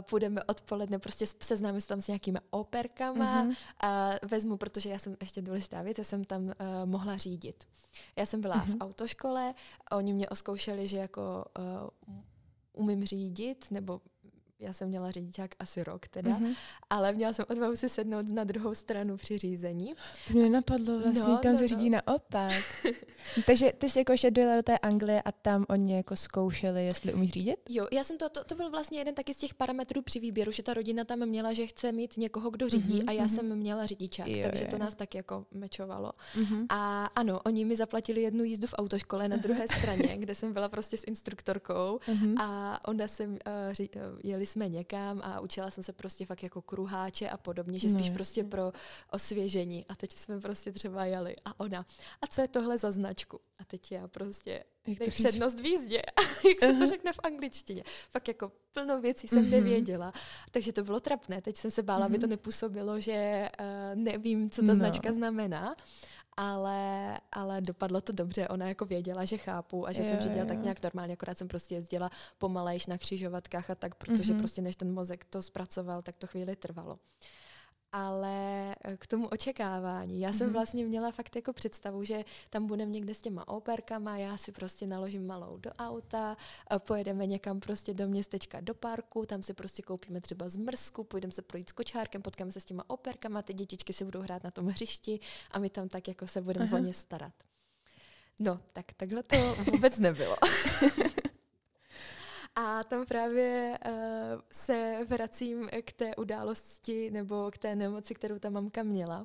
[SPEAKER 2] půjdeme odpoledne, prostě seznámím se tam s nějakými operkama mm-hmm. a vezmu, protože já jsem ještě důležitá věc, já jsem tam uh, mohla řídit. Já jsem byla mm-hmm. v autoškole, oni mě oskoušeli, že jako uh, umím řídit, nebo já jsem měla řidičák asi rok teda, mm-hmm. ale měla jsem odvahu si sednout na druhou stranu při řízení.
[SPEAKER 1] To mě nenapadlo vlastně, no, tam no, se řídí no. naopak. Takže ty jsi jako ještě dojela do té Anglie a tam oni jako zkoušeli, jestli umíš řídit?
[SPEAKER 2] Jo, já jsem to, to, to byl vlastně jeden taky z těch parametrů při výběru, že ta rodina tam měla, že chce mít někoho, kdo řídí mm-hmm, a já mm-hmm. jsem měla řidičák, jo, takže jo. to nás tak jako mečovalo. Mm-hmm. A ano, oni mi zaplatili jednu jízdu v autoškole na druhé straně, kde jsem byla prostě s instruktorkou mm-hmm. a ona jsem uh, ří, uh, jeli jsme někam a učila jsem se prostě fakt jako kruháče a podobně, že spíš no, prostě pro osvěžení. A teď jsme prostě třeba jeli a ona, a co je tohle za značku? A teď já prostě, jak to přednost v jízdě, jak se to řekne v angličtině. Fakt jako plno věcí jsem mm-hmm. nevěděla, takže to bylo trapné. Teď jsem se bála, mm-hmm. aby to mhm. nepůsobilo, že uh, nevím, co ta no. značka znamená ale, ale dopadlo to dobře. Ona jako věděla, že chápu a že jo, jsem řídila jo. tak nějak normálně, akorát jsem prostě jezdila pomalejš na křižovatkách a tak, protože mm-hmm. prostě než ten mozek to zpracoval, tak to chvíli trvalo ale eh, k tomu očekávání. Já jsem mhm. vlastně měla fakt jako představu, že tam budeme někde s těma operkama, já si prostě naložím malou do auta, pojedeme někam prostě do městečka, do parku, tam si prostě koupíme třeba zmrzku, půjdeme se projít s kočárkem, potkáme se s těma operkama, ty dětičky si budou hrát na tom hřišti a my tam tak jako se budeme o ně starat. No, tak takhle to vůbec nebylo. A tam právě uh, se vracím k té události nebo k té nemoci, kterou ta mamka měla. Uh,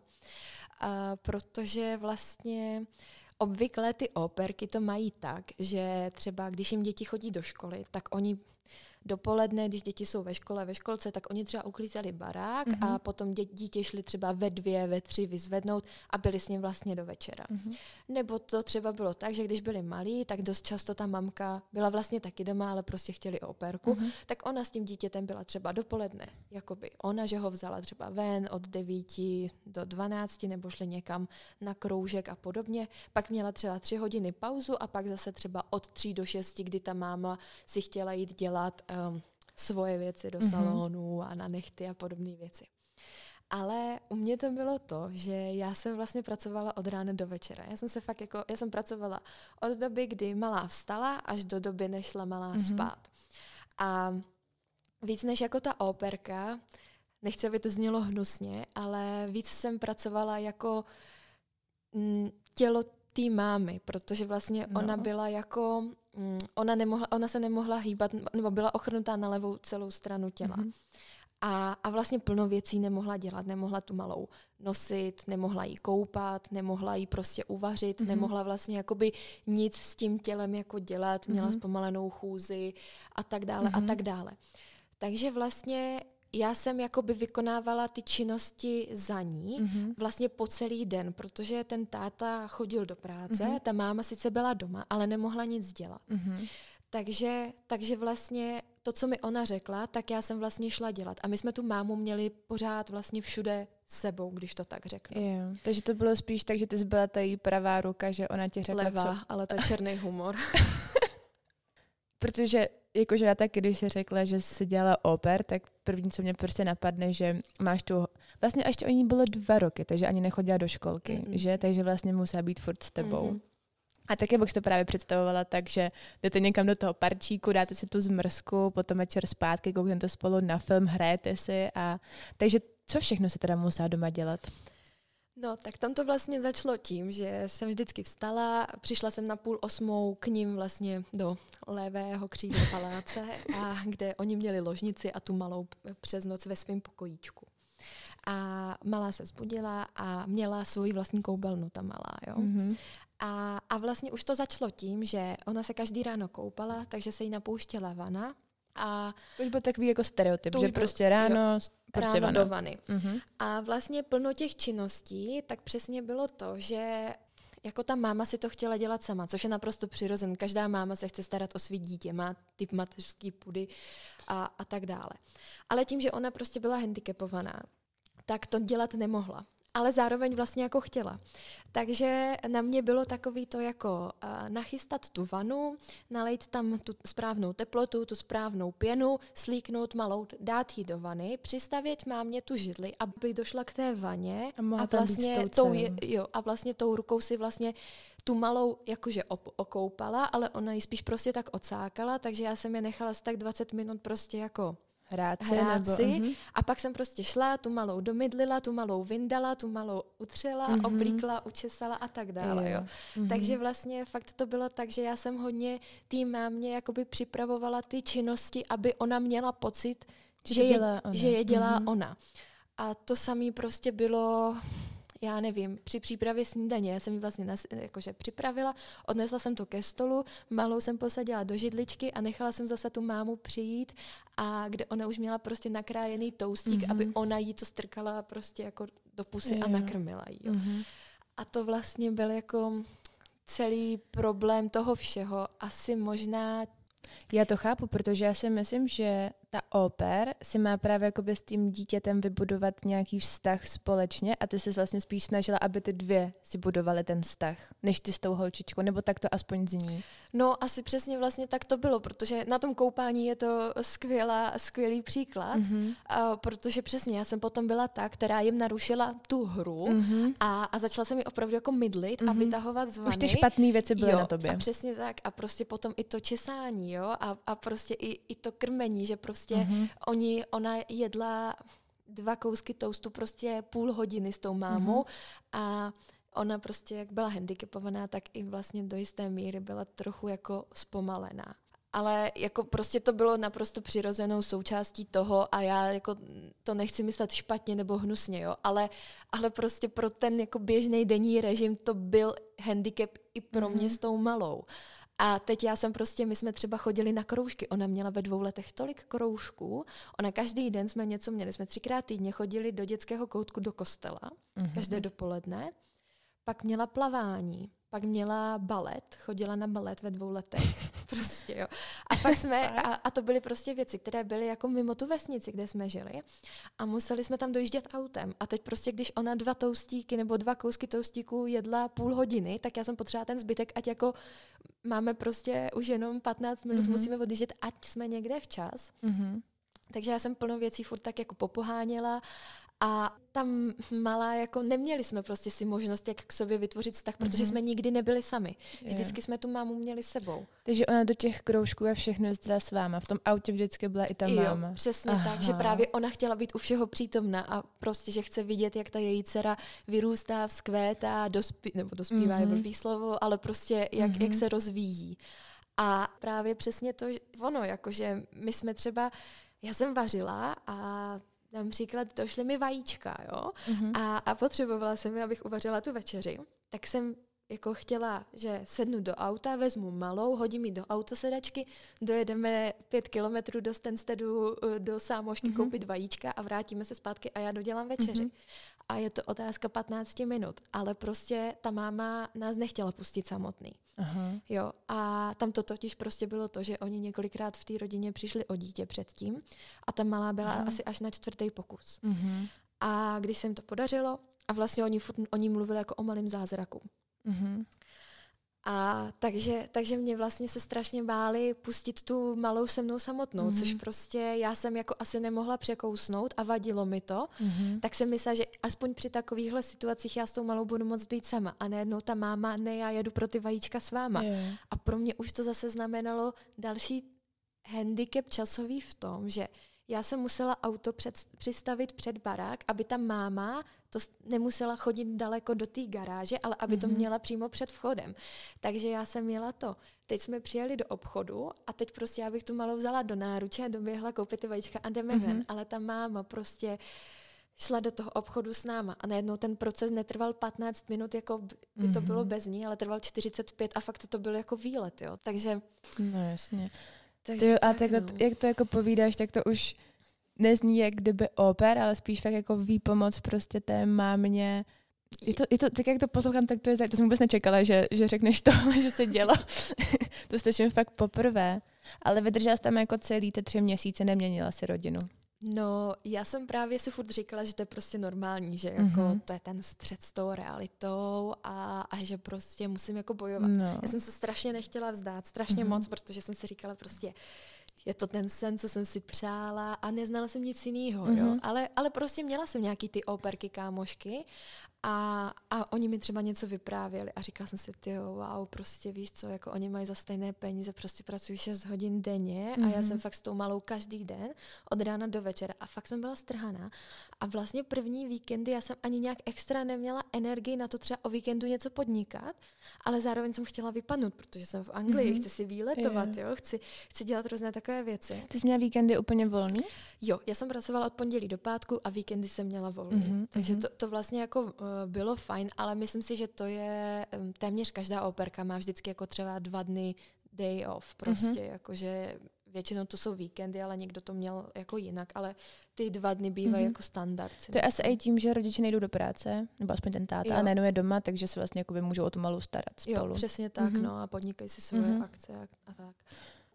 [SPEAKER 2] protože vlastně obvykle ty operky to mají tak, že třeba když jim děti chodí do školy, tak oni dopoledne, když děti jsou ve škole, ve školce, tak oni třeba uklízeli barák mm-hmm. a mhm. potom dě, dítě šli třeba ve dvě, ve tři vyzvednout a byli s ním vlastně do večera. Mm-hmm. Nebo to třeba bylo tak, že když byli malí, tak dost často ta mamka byla vlastně taky doma, ale prostě chtěli operku, mm-hmm. tak ona s tím dítětem byla třeba dopoledne, jakoby ona, že ho vzala třeba ven od 9 do 12 nebo šli někam na kroužek a podobně, pak měla třeba tři hodiny pauzu a pak zase třeba od 3 do 6, kdy ta máma si chtěla jít dělat um, svoje věci do mm-hmm. salonu a na nechty a podobné věci. Ale u mě to bylo to, že já jsem vlastně pracovala od rána do večera. Já jsem se fakt jako, já jsem pracovala od doby, kdy malá vstala, až do doby, než šla malá mm-hmm. spát. A víc než jako ta operka, nechci, aby to znělo hnusně, ale víc jsem pracovala jako mm, tělo té mámy, protože vlastně no. ona byla jako ona, nemohla, ona se nemohla hýbat, nebo byla ochrnutá na levou celou stranu těla. Mm-hmm. A, a vlastně plno věcí nemohla dělat. Nemohla tu malou nosit, nemohla jí koupat, nemohla jí prostě uvařit, mm-hmm. nemohla vlastně jakoby nic s tím tělem jako dělat, měla mm-hmm. zpomalenou chůzi a tak dále mm-hmm. a tak dále. Takže vlastně já jsem jakoby vykonávala ty činnosti za ní mm-hmm. vlastně po celý den, protože ten táta chodil do práce, mm-hmm. ta máma sice byla doma, ale nemohla nic dělat. Mm-hmm. Takže, takže vlastně to, co mi ona řekla, tak já jsem vlastně šla dělat. A my jsme tu mámu měli pořád vlastně všude sebou, když to tak řeknu.
[SPEAKER 1] Jo, takže to bylo spíš tak, že ty jsi byla ta její pravá ruka, že ona ti řekla,
[SPEAKER 2] Levá, co... ale to je černý humor.
[SPEAKER 1] Protože jakože já taky, když se řekla, že jsi dělala oper, tak první, co mě prostě napadne, že máš tu, vlastně ještě o ní bylo dva roky, takže ani nechodila do školky, mm-hmm. že? Takže vlastně musela být furt s tebou. Mm-hmm. A taky bych to právě představovala tak, že jdete někam do toho parčíku, dáte si tu zmrzku, potom večer zpátky, kouknete spolu na film, hrajete si a takže co všechno se teda musela doma dělat?
[SPEAKER 2] No, tak tam to vlastně začalo tím, že jsem vždycky vstala, přišla jsem na půl osmou k ním vlastně do levého křídla paláce, a kde oni měli ložnici a tu malou přes noc ve svém pokojíčku. A malá se zbudila a měla svoji vlastní koubelnu, ta malá, jo. Mm-hmm. A, a vlastně už to začalo tím, že ona se každý ráno koupala, takže se jí napouštěla vana, a
[SPEAKER 1] to už byl takový jako stereotyp, že byl, prostě ráno, jo, prostě
[SPEAKER 2] ráno vany. Uh-huh. A vlastně plno těch činností, tak přesně bylo to, že jako ta máma si to chtěla dělat sama, což je naprosto přirozen. Každá máma se chce starat o svý dítě, má typ mateřský pudy a, a tak dále. Ale tím, že ona prostě byla handicapovaná, tak to dělat nemohla ale zároveň vlastně jako chtěla. Takže na mě bylo takový to jako uh, nachystat tu vanu, nalejt tam tu správnou teplotu, tu správnou pěnu, slíknout malou, dát ji do vany, přistavět mámě tu židli, aby došla k té vaně
[SPEAKER 1] a,
[SPEAKER 2] a vlastně tou, jo, a vlastně tou rukou si vlastně tu malou jakože op- okoupala, ale ona ji spíš prostě tak ocákala, takže já jsem je nechala tak 20 minut prostě jako
[SPEAKER 1] hrát
[SPEAKER 2] si, hrát nebo, si uh-huh. a pak jsem prostě šla, tu malou domydlila, tu malou vyndala, tu malou utřela, uh-huh. oblíkla, učesala a tak dále. Jo. Uh-huh. Takže vlastně fakt to bylo tak, že já jsem hodně tým mámě jakoby připravovala ty činnosti, aby ona měla pocit, že, že, je, že je dělá uh-huh. ona. A to samé prostě bylo já nevím, při přípravě snídaně, já jsem ji vlastně nas, jakože připravila, odnesla jsem to ke stolu, malou jsem posadila do židličky a nechala jsem zase tu mámu přijít a kde ona už měla prostě nakrájený toustík, mm-hmm. aby ona jí to strkala prostě jako do pusy jo. a nakrmila jí. Jo. Mm-hmm. A to vlastně byl jako celý problém toho všeho. Asi možná
[SPEAKER 1] já to chápu, protože já si myslím, že ta oper si má právě jakoby s tím dítětem vybudovat nějaký vztah společně a ty se vlastně spíš snažila, aby ty dvě si budovaly ten vztah, než ty s tou holčičkou, nebo tak to aspoň zní.
[SPEAKER 2] No asi přesně vlastně tak to bylo, protože na tom koupání je to skvělá, skvělý příklad, mm-hmm. a, protože přesně já jsem potom byla ta, která jim narušila tu hru mm-hmm. a, a začala jsem mi opravdu jako mydlit mm-hmm. a vytahovat z vany.
[SPEAKER 1] Už ty špatné věci byly
[SPEAKER 2] jo,
[SPEAKER 1] na tobě.
[SPEAKER 2] A přesně tak a prostě potom i to česání, jo, a, a prostě i, i to krmení, že prostě mm-hmm. oni, ona jedla dva kousky toastu prostě půl hodiny s tou mámou mm-hmm. a ona prostě, jak byla handicapovaná, tak i vlastně do jisté míry byla trochu jako zpomalená. Ale jako prostě to bylo naprosto přirozenou součástí toho a já jako to nechci myslet špatně nebo hnusně, jo, ale, ale prostě pro ten jako běžný denní režim to byl handicap i pro mm-hmm. mě s tou malou. A teď já jsem prostě, my jsme třeba chodili na kroužky. Ona měla ve dvou letech tolik kroužků. Ona každý den jsme něco měli. Jsme třikrát týdně chodili do dětského koutku do kostela, mm-hmm. každé dopoledne. Pak měla plavání, pak měla balet, chodila na balet ve dvou letech. prostě, jo. A pak jsme, a, a to byly prostě věci, které byly jako mimo tu vesnici, kde jsme žili. A museli jsme tam dojíždět autem. A teď prostě, když ona dva toustíky nebo dva kousky toustíků jedla půl hodiny, tak já jsem potřebovala ten zbytek, ať jako máme prostě už jenom 15 minut, mm-hmm. musíme odjíždět, ať jsme někde včas. Mm-hmm. Takže já jsem plno věcí furt tak jako popoháněla a tam malá, jako neměli jsme prostě si možnost, jak k sobě vytvořit vztah, protože mm-hmm. jsme nikdy nebyli sami. Vždycky jsme tu mámu měli sebou.
[SPEAKER 1] Takže ona do těch kroužků a všechno jezdila s váma. V tom autě vždycky byla i ta máma.
[SPEAKER 2] Jo, přesně Aha. tak, že právě ona chtěla být u všeho přítomna a prostě, že chce vidět, jak ta její dcera vyrůstá, vzkvétá, dospí, nebo dospívá mm-hmm. je mhm. blbý slovo, ale prostě jak, mm-hmm. jak se rozvíjí. A právě přesně to, ono, jakože my jsme třeba, já jsem vařila a dám příklad, došly mi vajíčka, jo, mm-hmm. a, a potřebovala jsem, abych uvařila tu večeři, tak jsem jako chtěla, že sednu do auta, vezmu malou, hodím ji do autosedačky, dojedeme pět kilometrů do Stenstedu, eh, do Sámošky mm-hmm. koupit vajíčka a vrátíme se zpátky a já dodělám večeři. Mm-hmm. A je to otázka 15 minut, ale prostě ta máma nás nechtěla pustit samotný. Aha. Jo, a tam to totiž prostě bylo to, že oni několikrát v té rodině přišli o dítě předtím a ta malá byla Aha. asi až na čtvrtý pokus. Mm-hmm. A když se jim to podařilo, a vlastně oni, furt, oni mluvili jako o malém zázraku. Mm-hmm. A takže, takže mě vlastně se strašně báli pustit tu malou se mnou samotnou, mm-hmm. což prostě já jsem jako asi nemohla překousnout a vadilo mi to. Mm-hmm. Tak jsem myslela, že aspoň při takovýchhle situacích já s tou malou budu moc být sama. A najednou ta máma, ne, já jedu pro ty vajíčka s váma. Yeah. A pro mě už to zase znamenalo další handicap časový v tom, že já jsem musela auto před, přistavit před barák, aby ta máma to nemusela chodit daleko do té garáže, ale aby mm-hmm. to mhm. měla přímo před vchodem. Takže já jsem měla to. Teď jsme přijeli do obchodu a teď prostě já bych tu malou vzala do náruče a doběhla koupit ty vajíčka a jdeme mm-hmm. ven. Ale ta máma prostě šla do toho obchodu s náma a najednou ten proces netrval 15 minut, jako by mm-hmm. to bylo mhm. bez ní, ale trval 45 a fakt to byl jako výlet, jo. Takže...
[SPEAKER 1] No jasně. Takže Ty, a tak, no. jak to jako povídáš, tak to už nezní jak kdyby oper, ale spíš fakt jako výpomoc prostě té mámě je to, je to, tak jak to poslouchám, tak to je, to jsem vůbec nečekala, že, že řekneš to, že se dělo. to slyším fakt poprvé. Ale vydržela jsi tam jako celý ty tři měsíce, neměnila si rodinu.
[SPEAKER 2] No, já jsem právě si furt říkala, že to je prostě normální, že jako mm-hmm. to je ten střed s tou realitou a, a že prostě musím jako bojovat. No. Já jsem se strašně nechtěla vzdát, strašně mm-hmm. moc, protože jsem si říkala prostě, je to ten sen, co jsem si přála a neznala jsem nic jiného, mm-hmm. jo. Mhm. Ale, ale prostě měla jsem nějaký ty operky, kámošky a, a oni mi třeba něco vyprávěli a říkala jsem si, ty wow, prostě víš co, jako oni mají za stejné peníze, prostě pracují 6 hodin denně mm-hmm. a já mhm. jsem fakt s tou malou každý den od rána do večera a fakt jsem byla strhaná a vlastně první víkendy já jsem ani nějak extra neměla energii na to třeba o víkendu něco podnikat, ale zároveň jsem chtěla vypadnout, protože jsem v Anglii, mm-hmm. chci si výletovat, jo, chci, chci dělat různé takové věci.
[SPEAKER 1] Ty jsi měla víkendy úplně volný?
[SPEAKER 2] Jo, já jsem pracovala od pondělí do pátku a víkendy jsem měla volný. Mm-hmm. Takže mhm. to, to vlastně jako uh, bylo fajn, ale myslím si, že to je téměř každá operka má vždycky jako třeba dva dny day off prostě, mm-hmm. jakože většinou to jsou víkendy, ale někdo to měl jako jinak, ale ty dva dny bývají mm-hmm. jako standard.
[SPEAKER 1] To je asi i tím, že rodiče nejdou do práce, nebo aspoň ten táta, jo. a nejenom je doma, takže se vlastně můžou o tu malou starat spolu.
[SPEAKER 2] Jo, přesně tak, mm-hmm. no a podnikají si svoje mm-hmm. akce a, a tak.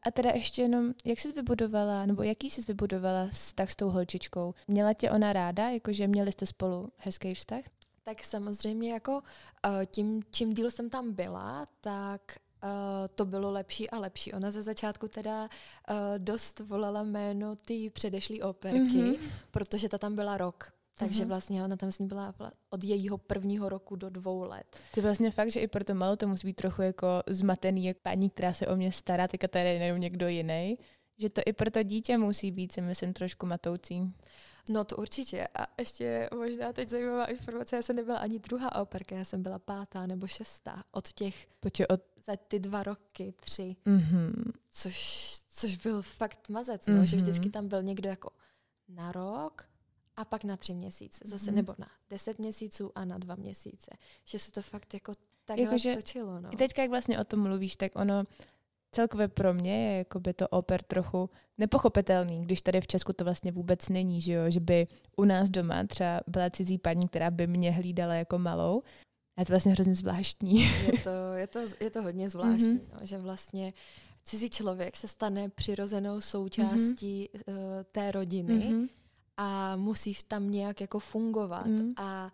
[SPEAKER 1] A teda ještě jenom, jak jsi vybudovala, nebo jaký jsi vybudovala vztah s tou holčičkou? Měla tě ona ráda, jakože měli jste spolu hezký vztah?
[SPEAKER 2] Tak samozřejmě jako uh, tím, čím díl jsem tam byla, tak uh, to bylo lepší a lepší. Ona ze začátku teda uh, dost volala jméno té předešlé operky, mm-hmm. protože ta tam byla rok. Takže mm-hmm. vlastně ona tam s ní byla od jejího prvního roku do dvou let.
[SPEAKER 1] To je vlastně fakt, že i pro to malo to musí být trochu jako zmatený, jak paní, která se o mě stará, teďka tady je někdo jiný. Že to i pro to dítě musí být, si myslím, trošku matoucí.
[SPEAKER 2] No to určitě. A ještě možná teď zajímavá informace, já jsem nebyla ani druhá operka, já jsem byla pátá nebo šestá od těch,
[SPEAKER 1] Počkej, od...
[SPEAKER 2] za ty dva roky, tři. Mm-hmm. Což, což byl fakt mazec, no, mm-hmm. že vždycky tam byl někdo jako na rok, a pak na tři měsíce, zase mm. nebo na deset měsíců a na dva měsíce. Že se to fakt jako takhle jako, točilo. No.
[SPEAKER 1] I teďka, jak vlastně o tom mluvíš, tak ono celkově pro mě je jako by to oper trochu nepochopitelný, když tady v Česku to vlastně vůbec není, že jo? že by u nás doma třeba byla cizí paní, která by mě hlídala jako malou. A je to vlastně hrozně zvláštní.
[SPEAKER 2] Je to, je to, je to hodně zvláštní, mm-hmm. no, že vlastně cizí člověk se stane přirozenou součástí mm-hmm. uh, té rodiny. Mm-hmm a musí tam nějak jako fungovat. Mm. A,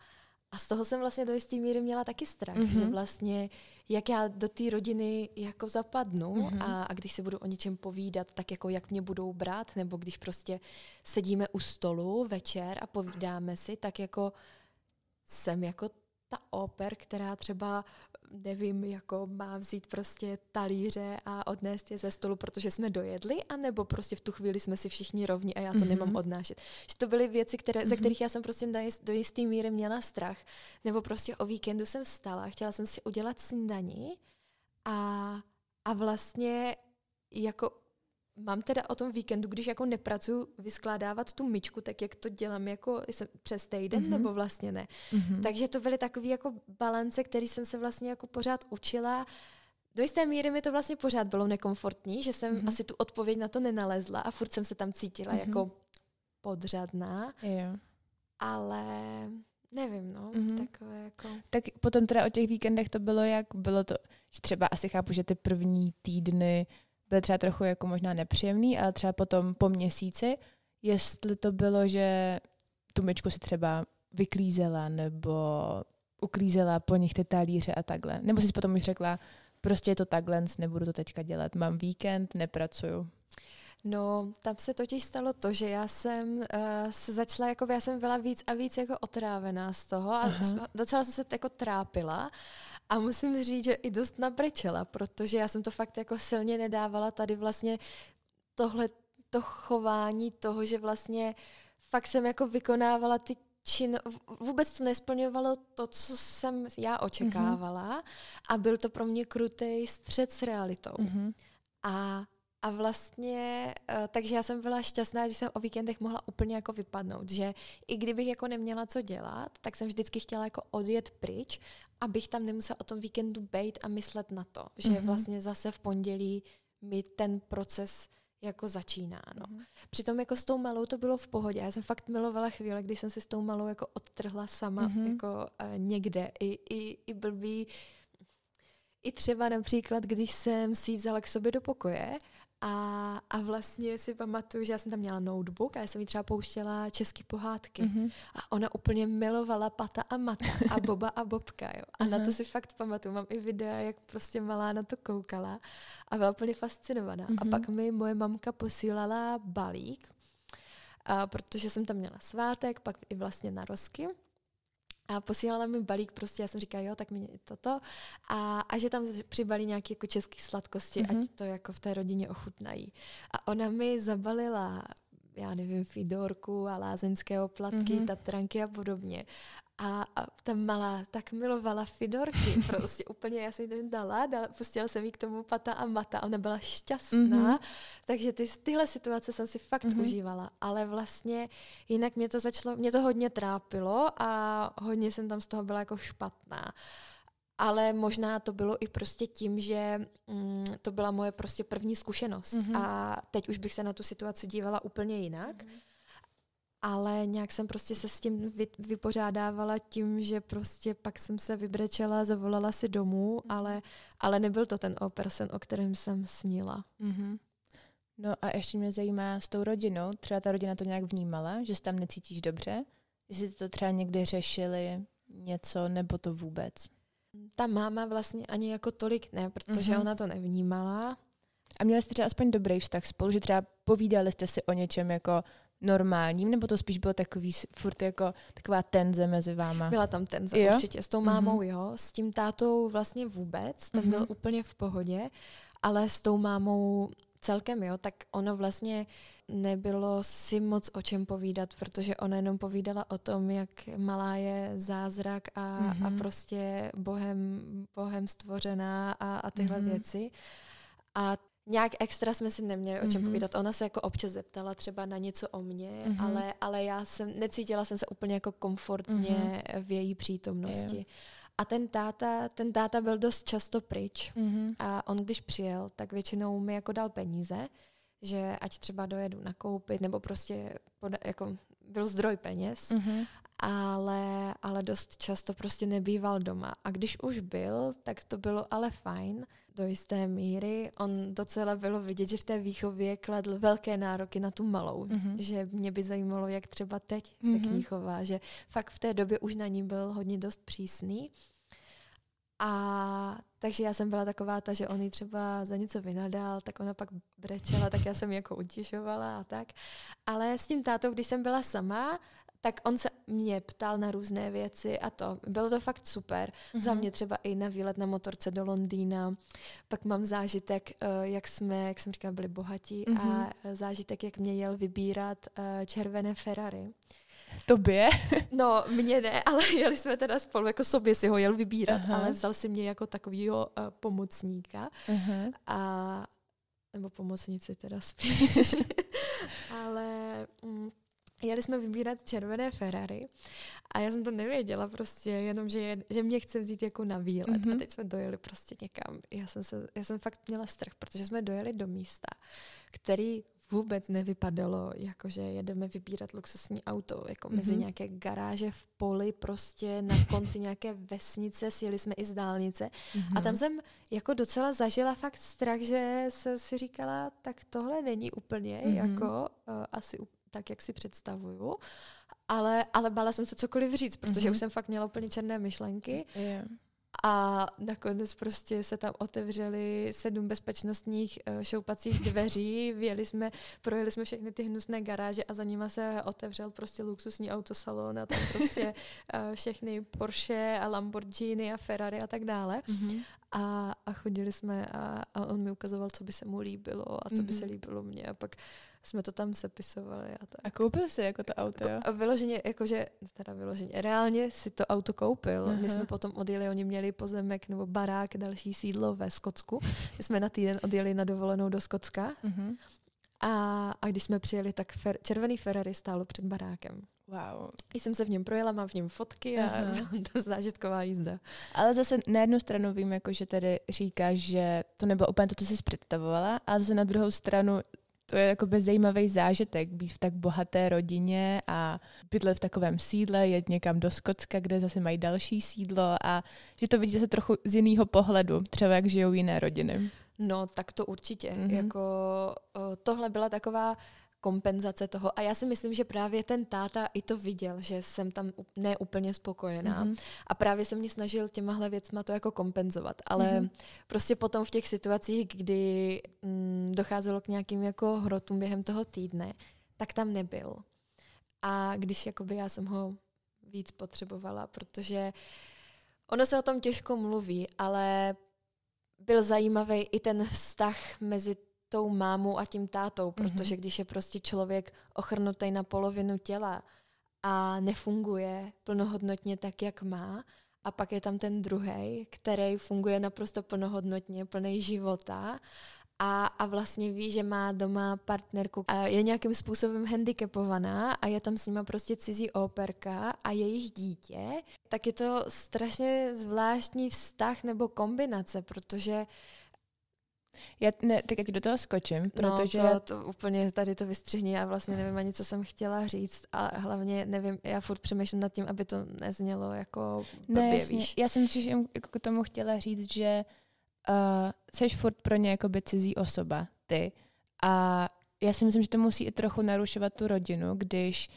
[SPEAKER 2] a z toho jsem vlastně do jisté míry měla taky strach, mm-hmm. že vlastně jak já do té rodiny jako zapadnu mm-hmm. a, a když se budu o něčem povídat, tak jako jak mě budou brát, nebo když prostě sedíme u stolu večer a povídáme si, tak jako jsem jako ta oper, která třeba nevím, jako má vzít prostě talíře a odnést je ze stolu, protože jsme dojedli, anebo prostě v tu chvíli jsme si všichni rovni a já to mm-hmm. nemám odnášet. Že to byly věci, které, mm-hmm. ze mhm. kterých já jsem prostě do jisté míry měla strach. Nebo prostě o víkendu jsem vstala, chtěla jsem si udělat snídaní a, a vlastně jako mám teda o tom víkendu, když jako nepracuju, vyskládávat tu myčku, tak jak to dělám jako přes týden, mm-hmm. nebo vlastně ne. Mm-hmm. Takže to byly takové jako balance, který jsem se vlastně jako pořád učila. Do jisté míry mi to vlastně pořád bylo nekomfortní, že jsem mm-hmm. asi tu odpověď na to nenalezla a furt jsem se tam cítila mm-hmm. jako podřadná.
[SPEAKER 1] Yeah.
[SPEAKER 2] Ale nevím, no, mm-hmm. takové jako...
[SPEAKER 1] Tak potom teda o těch víkendech to bylo jak? Bylo to, že třeba asi chápu, že ty první týdny byl třeba trochu jako možná nepříjemný, ale třeba potom po měsíci, jestli to bylo, že tu myčku si třeba vyklízela nebo uklízela po nich ty talíře a takhle. Nebo jsi potom už řekla, prostě je to takhle, nebudu to teďka dělat, mám víkend, nepracuju.
[SPEAKER 2] No, tam se totiž stalo to, že já jsem uh, se začala, jako já jsem byla víc a víc jako otrávená z toho a Aha. docela jsem se jako trápila a musím říct, že i dost nabrečela, protože já jsem to fakt jako silně nedávala tady vlastně tohle to chování toho, že vlastně fakt jsem jako vykonávala ty čin, vůbec to nesplňovalo to, co jsem já očekávala mm-hmm. a byl to pro mě krutý střed s realitou. Mm-hmm. A a vlastně, uh, takže já jsem byla šťastná, že jsem o víkendech mohla úplně jako vypadnout, že i kdybych jako neměla co dělat, tak jsem vždycky chtěla jako odjet pryč, abych tam nemusela o tom víkendu bejt a myslet na to, že mm-hmm. vlastně zase v pondělí mi ten proces jako začíná. No. Mm-hmm. Přitom jako s tou malou to bylo v pohodě. Já jsem fakt milovala chvíle, kdy jsem si s tou malou jako odtrhla sama mm-hmm. jako uh, někde. I, i, I blbý, i třeba například, když jsem si ji vzala k sobě do pokoje a, a vlastně si pamatuju, že já jsem tam měla notebook a já jsem jí třeba pouštěla české pohádky. Mm-hmm. A ona úplně milovala Pata a Mata a Boba a Bobka. Jo. A uh-huh. na to si fakt pamatuju. Mám i videa, jak prostě malá na to koukala a byla úplně fascinovaná. Mm-hmm. A pak mi moje mamka posílala balík, a protože jsem tam měla svátek, pak i vlastně na rozky. A posílala mi balík prostě, já jsem říkala, jo, tak mi toto. A, a že tam přibalí nějaké jako české sladkosti, mm-hmm. ať to jako v té rodině ochutnají. A ona mi zabalila já nevím, fidorku a lázeňské oplatky, mm-hmm. tatranky a podobně. A, a ta malá tak milovala Fidorky, prostě úplně, já jsem jí to dala, dala, pustila jsem jí k tomu pata a mata, ona byla šťastná, mm-hmm. takže ty, tyhle situace jsem si fakt mm-hmm. užívala, ale vlastně jinak mě to začalo, mě to hodně trápilo a hodně jsem tam z toho byla jako špatná. Ale možná to bylo i prostě tím, že mm, to byla moje prostě první zkušenost mm-hmm. a teď už bych se na tu situaci dívala úplně jinak. Mm-hmm ale nějak jsem prostě se s tím vypořádávala tím, že prostě pak jsem se vybrečela, zavolala si domů, mhm. ale, ale nebyl to ten opersen, o kterém jsem snila. Mm-hmm.
[SPEAKER 1] No a ještě mě zajímá s tou rodinou, třeba ta rodina to nějak vnímala, že se tam necítíš dobře? Jestli to třeba někdy řešili něco, nebo to vůbec?
[SPEAKER 2] Ta máma vlastně ani jako tolik ne, protože mm-hmm. ona to nevnímala.
[SPEAKER 1] A měli jste třeba aspoň dobrý vztah spolu, že třeba povídali jste si o něčem jako normálním, nebo to spíš bylo takový furt jako taková tenze mezi váma?
[SPEAKER 2] Byla tam tenze jo? určitě. S tou mámou mm-hmm. jo, s tím tátou vlastně vůbec, ten mm-hmm. byl úplně v pohodě, ale s tou mámou celkem jo, tak ono vlastně nebylo si moc o čem povídat, protože ona jenom povídala o tom, jak malá je zázrak a, mm-hmm. a mhm. prostě bohem, bohem stvořená a, a tyhle mm-hmm. věci. A nějak extra jsme si neměli o čem mm-hmm. povídat. Ona se jako občas zeptala třeba na něco o mně, mm-hmm. ale, ale já jsem, necítila jsem se úplně jako komfortně mm-hmm. v její přítomnosti. Yeah. A ten táta, ten táta byl dost často pryč mm-hmm. a on když přijel, tak většinou mi jako dal peníze, že ať třeba dojedu nakoupit, nebo prostě poda, jako byl zdroj peněz, mm-hmm. Ale, ale dost často prostě nebýval doma. A když už byl, tak to bylo ale fajn, do jisté míry. On docela bylo vidět, že v té výchově kladl velké nároky na tu malou. Mm-hmm. Že mě by zajímalo, jak třeba teď mm-hmm. se k mhm. ní chová. Že fakt v té době už na ní byl hodně dost přísný. A takže já jsem byla taková ta, že on ji třeba za něco vynadal, tak ona pak brečela, tak já jsem ji jako utišovala a tak. Ale s tím tátou, když jsem byla sama, tak on se mě ptal na různé věci a to. Bylo to fakt super. Mm-hmm. Za mě třeba i na výlet na motorce do Londýna. Pak mám zážitek, uh, jak jsme, jak jsem říkala, byli bohatí mm-hmm. a zážitek, jak mě jel vybírat uh, červené Ferrari.
[SPEAKER 1] Tobě?
[SPEAKER 2] no, mě ne, ale jeli jsme teda spolu, jako sobě si ho jel vybírat, Aha. ale vzal si mě jako takovýho uh, pomocníka. Aha. A, nebo pomocnici teda spíš. ale... Mm, jeli jsme vybírat červené Ferrari a já jsem to nevěděla prostě, jenom, že, je, že mě chce vzít jako na výlet mm-hmm. a teď jsme dojeli prostě někam. Já jsem, se, já jsem fakt měla strach, protože jsme dojeli do místa, který vůbec nevypadalo, jako že jedeme vybírat luxusní auto, jako mm-hmm. mezi nějaké garáže v poli, prostě na konci nějaké vesnice, sjeli jsme i z dálnice mm-hmm. a tam jsem jako docela zažila fakt strach, že se si říkala, tak tohle není úplně mm-hmm. jako uh, asi tak, jak si představuju. Ale, ale bála jsem se cokoliv říct, protože mm-hmm. už jsem fakt měla úplně černé myšlenky. Yeah. A nakonec prostě se tam otevřely sedm bezpečnostních uh, šoupacích dveří, vyjeli jsme, projeli jsme všechny ty hnusné garáže a za nima se otevřel prostě luxusní autosalon a tam prostě uh, všechny Porsche a Lamborghini a Ferrari a tak dále. Mm-hmm. A, a chodili jsme a, a on mi ukazoval, co by se mu líbilo a co mm-hmm. by se mhm. líbilo mně. A pak jsme to tam sepisovali. A, tak.
[SPEAKER 1] a koupil si jako to auto, jo?
[SPEAKER 2] A vyloženě, jakože, teda vyloženě, reálně si to auto koupil. Uh-huh. My jsme potom odjeli, oni měli pozemek nebo barák, další sídlo ve Skotsku. My jsme na týden odjeli na dovolenou do Skotska. Uh-huh. A, a když jsme přijeli, tak fer, červený Ferrari stálo před barákem. Wow. Jsem se v něm projela, mám v něm fotky a uh-huh. byla to zážitková jízda.
[SPEAKER 1] Ale zase na jednu stranu vím, jako, že tady říkáš, že to nebylo úplně to, co jsi představovala, ale zase na druhou stranu to je jako zajímavý zážitek být v tak bohaté rodině a bydlet v takovém sídle, jet někam do Skotska, kde zase mají další sídlo a že to vidíte se trochu z jiného pohledu, třeba jak žijou jiné rodiny.
[SPEAKER 2] No, tak to určitě. Mm-hmm. Jako, tohle byla taková kompenzace toho. A já si myslím, že právě ten táta i to viděl, že jsem tam neúplně spokojená. Mm-hmm. A právě se mě snažil těmahle věcma to jako kompenzovat. Ale mm-hmm. prostě potom v těch situacích, kdy mm, docházelo k nějakým jako hrotům během toho týdne, tak tam nebyl. A když jakoby já jsem ho víc potřebovala, protože ono se o tom těžko mluví, ale byl zajímavý i ten vztah mezi tou mámou a tím tátou, mhm. protože když je prostě člověk ochrnutý na polovinu těla a nefunguje plnohodnotně tak, jak má, a pak je tam ten druhý, který funguje naprosto plnohodnotně, plný života a, a vlastně ví, že má doma partnerku a je nějakým způsobem handicapovaná a je tam s nima prostě cizí operka a jejich dítě, tak je to strašně zvláštní vztah nebo kombinace, protože
[SPEAKER 1] já ne, teď do toho skočím, protože...
[SPEAKER 2] No, to, to úplně tady to vystřihni, já vlastně nevím ani, co jsem chtěla říct a hlavně nevím, já furt přemýšlím nad tím, aby to neznělo jako blbě,
[SPEAKER 1] ne, jasně.
[SPEAKER 2] víš.
[SPEAKER 1] Já jsem příště jako k tomu chtěla říct, že uh, seš furt pro ně jako by cizí osoba, ty. A já si myslím, že to musí i trochu narušovat tu rodinu, když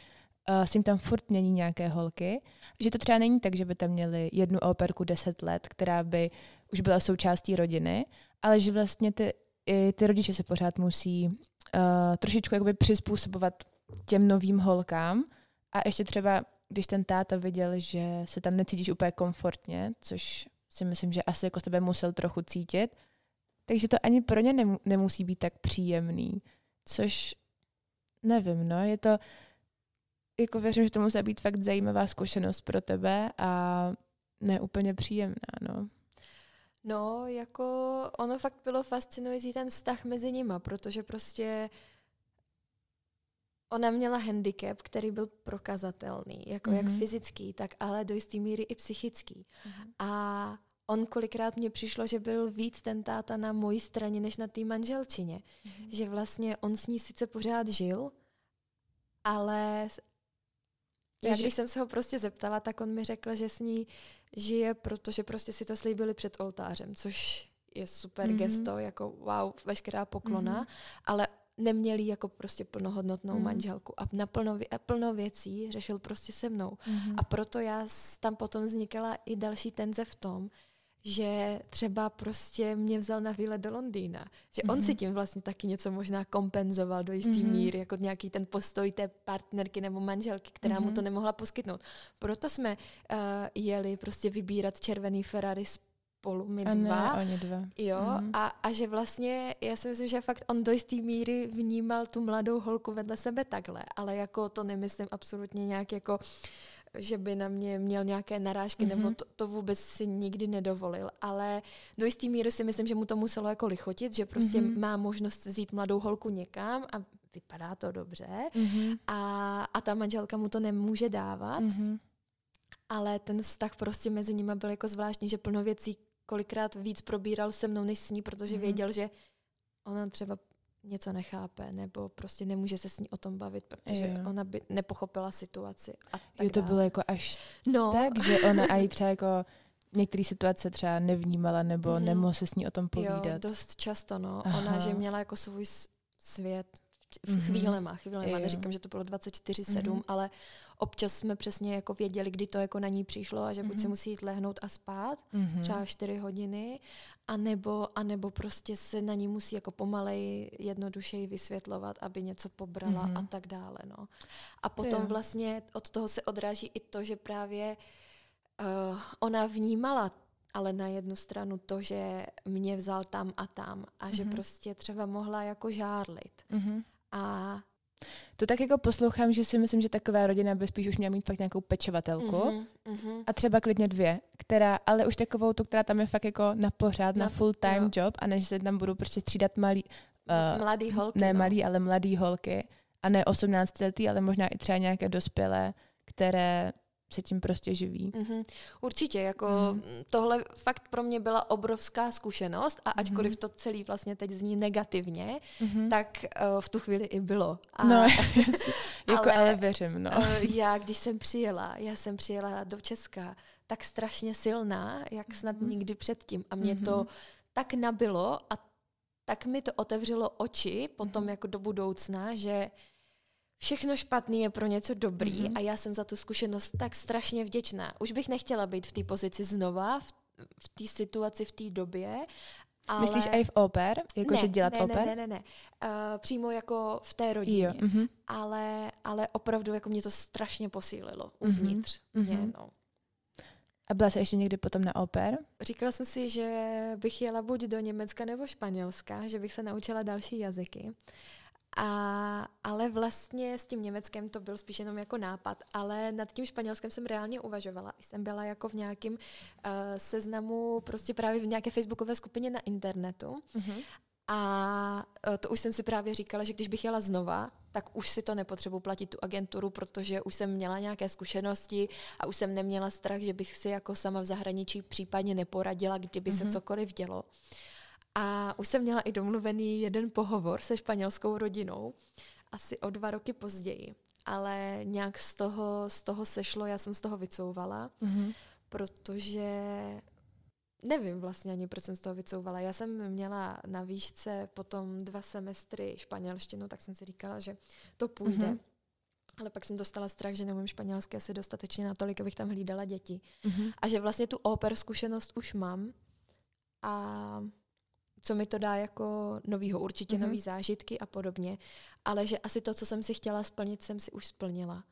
[SPEAKER 1] uh, si jim tam furt mění nějaké holky. Že to třeba není tak, že by tam měli jednu operku 10 let, která by už byla součástí rodiny, ale že vlastně ty, i ty rodiče se pořád musí uh, trošičku jakoby přizpůsobovat těm novým holkám a ještě třeba, když ten táta viděl, že se tam necítíš úplně komfortně, což si myslím, že asi jako tebe musel trochu cítit, takže to ani pro ně nemusí být tak příjemný, což nevím, no, je to, jako věřím, že to musí být fakt zajímavá zkušenost pro tebe a ne úplně příjemná, no.
[SPEAKER 2] No, jako ono fakt bylo fascinující ten vztah mezi nima, protože prostě ona měla handicap, který byl prokazatelný, jako mm-hmm. jak mhm. fyzický, tak ale do jisté míry i psychický. Mm-hmm. A on kolikrát mně přišlo, že byl víc ten táta na mojí straně, než na té manželčině. Mm-hmm. Že vlastně on s ní sice pořád žil, ale já když jsem se ho prostě zeptala, tak on mi řekl, že s ní žije, protože prostě si to slíbili před oltářem, což je super mm-hmm. gesto, jako wow, veškerá poklona, mm-hmm. ale neměli jako prostě plnohodnotnou mm. manželku a na plno, a plno věcí řešil prostě se mnou. Mm. A proto já tam potom vznikala i další tenze v tom, že třeba prostě mě vzal na výlet do Londýna. Že mm-hmm. on si mhm. tím vlastně taky něco možná kompenzoval do jisté mm-hmm. míry, jako nějaký ten postoj té partnerky nebo manželky, která mm-hmm. mu to mhm. nemohla poskytnout. Proto jsme uh, jeli prostě vybírat červený Ferrari spolu, my
[SPEAKER 1] a
[SPEAKER 2] dva.
[SPEAKER 1] Ne, oni dva.
[SPEAKER 2] Jo, mm-hmm. a, a že vlastně, já si myslím, že fakt on do jisté míry vnímal tu mladou holku vedle sebe takhle, ale jako to nemyslím absolutně nějak jako uh, že by na mě měl nějaké narážky, mm-hmm. nebo mhm. to, to vůbec si nikdy nedovolil. Ale do jistý míry si myslím, že mu to muselo jako lichotit, že prostě mm-hmm. má možnost vzít mladou holku někam a vypadá to dobře mm-hmm. a, a ta manželka mu to nemůže dávat. Mm-hmm. Ale ten vztah prostě mezi nimi byl jako zvláštní, že plno věcí kolikrát víc probíral se mnou než s ní, protože mm-hmm. věděl, že ona třeba něco nechápe, nebo prostě nemůže se s ní o tom bavit, protože jo. ona by nepochopila situaci. A tak
[SPEAKER 1] jo, to dále. bylo jako až no. tak, že ona i třeba jako některé situace třeba nevnímala, nebo mm-hmm. nemohla se s ní o tom povídat. Jo,
[SPEAKER 2] dost často, no. Aha. Ona, že měla jako svůj svět v mm-hmm. chvílema, chvílema. Neříkám, že to bylo 24-7, mm-hmm. ale občas jsme přesně jako věděli, kdy to jako na ní přišlo a že mm-hmm. buď se mhm. musí jít lehnout a spát, mm-hmm. třeba 4 hodiny, anebo, anebo prostě se na ní musí jako pomalej, jednodušeji vysvětlovat, aby něco pobrala mm-hmm. a tak dále. No. A potom vlastně od toho se odráží i to, že právě uh, ona vnímala ale na jednu stranu to, že mě vzal tam a tam a mm-hmm. že prostě třeba mohla jako žárlit. Mm-hmm. A
[SPEAKER 1] to tak jako poslouchám, že si myslím, že taková rodina by spíš už měla mít fakt nějakou pečovatelku mm-hmm, mm-hmm. a třeba klidně dvě, která, ale už takovou tu, která tam je fakt jako na pořád, na, na full time jo. job a než se tam budou prostě střídat malý,
[SPEAKER 2] uh, mladý holky.
[SPEAKER 1] Ne no. malý, ale mladý holky a ne 18 letý, ale možná i třeba nějaké dospělé, které se tím prostě živí.
[SPEAKER 2] Mm-hmm. Určitě, jako mm. tohle fakt pro mě byla obrovská zkušenost a ačkoliv mm. to celý vlastně teď zní negativně, mm-hmm. tak uh, v tu chvíli i bylo. A,
[SPEAKER 1] no, jako ale, ale věřím, no. Uh,
[SPEAKER 2] já, když jsem přijela, já jsem přijela do Česka tak strašně silná, jak snad mm. nikdy předtím a mě mm-hmm. to tak nabilo a tak mi to otevřelo oči potom mm-hmm. jako do budoucna, že všechno špatný je pro něco dobrý mm-hmm. a já jsem za tu zkušenost tak strašně vděčná. Už bych nechtěla být v té pozici znova, v, v té situaci, v té době.
[SPEAKER 1] Ale... Myslíš i v oper? Jako,
[SPEAKER 2] ne,
[SPEAKER 1] že dělat
[SPEAKER 2] ne,
[SPEAKER 1] oper?
[SPEAKER 2] Ne, ne, ne, ne. Uh, přímo jako v té rodině. Jo, mm-hmm. ale, ale opravdu jako mě to strašně posílilo mhm, uvnitř. Mm-hmm. Mě, no.
[SPEAKER 1] A byla jsi ještě někdy potom na oper?
[SPEAKER 2] Říkala jsem si, že bych jela buď do Německa nebo Španělska, že bych se naučila další jazyky. A, ale vlastně s tím Německem to byl spíš jenom jako nápad, ale nad tím Španělskem jsem reálně uvažovala. Jsem byla jako v nějakém uh, seznamu, prostě právě v nějaké facebookové skupině na internetu. Mm-hmm. A uh, to už jsem si právě říkala, že když bych jela znova, tak už si to nepotřebuji platit tu agenturu, protože už jsem měla nějaké zkušenosti a už jsem neměla strach, že bych si jako sama v zahraničí případně neporadila, kdyby mm-hmm. se mhm. cokoliv dělo. A už jsem měla i domluvený jeden pohovor se španělskou rodinou, asi o dva roky později. Ale nějak z toho, z toho sešlo, já jsem z toho vycouvala, mm-hmm. protože nevím vlastně ani, proč jsem z toho vycouvala. Já jsem měla na výšce potom dva semestry španělštinu, tak jsem si říkala, že to půjde. Mm-hmm. Ale pak jsem dostala strach, že neumím španělsky asi dostatečně natolik, abych tam hlídala děti. Mm-hmm. A že vlastně tu oper zkušenost už mám. A co mi to dá jako novýho, určitě mm-hmm. nový zážitky a podobně, ale že asi to, co jsem si chtěla splnit, jsem si už splnila.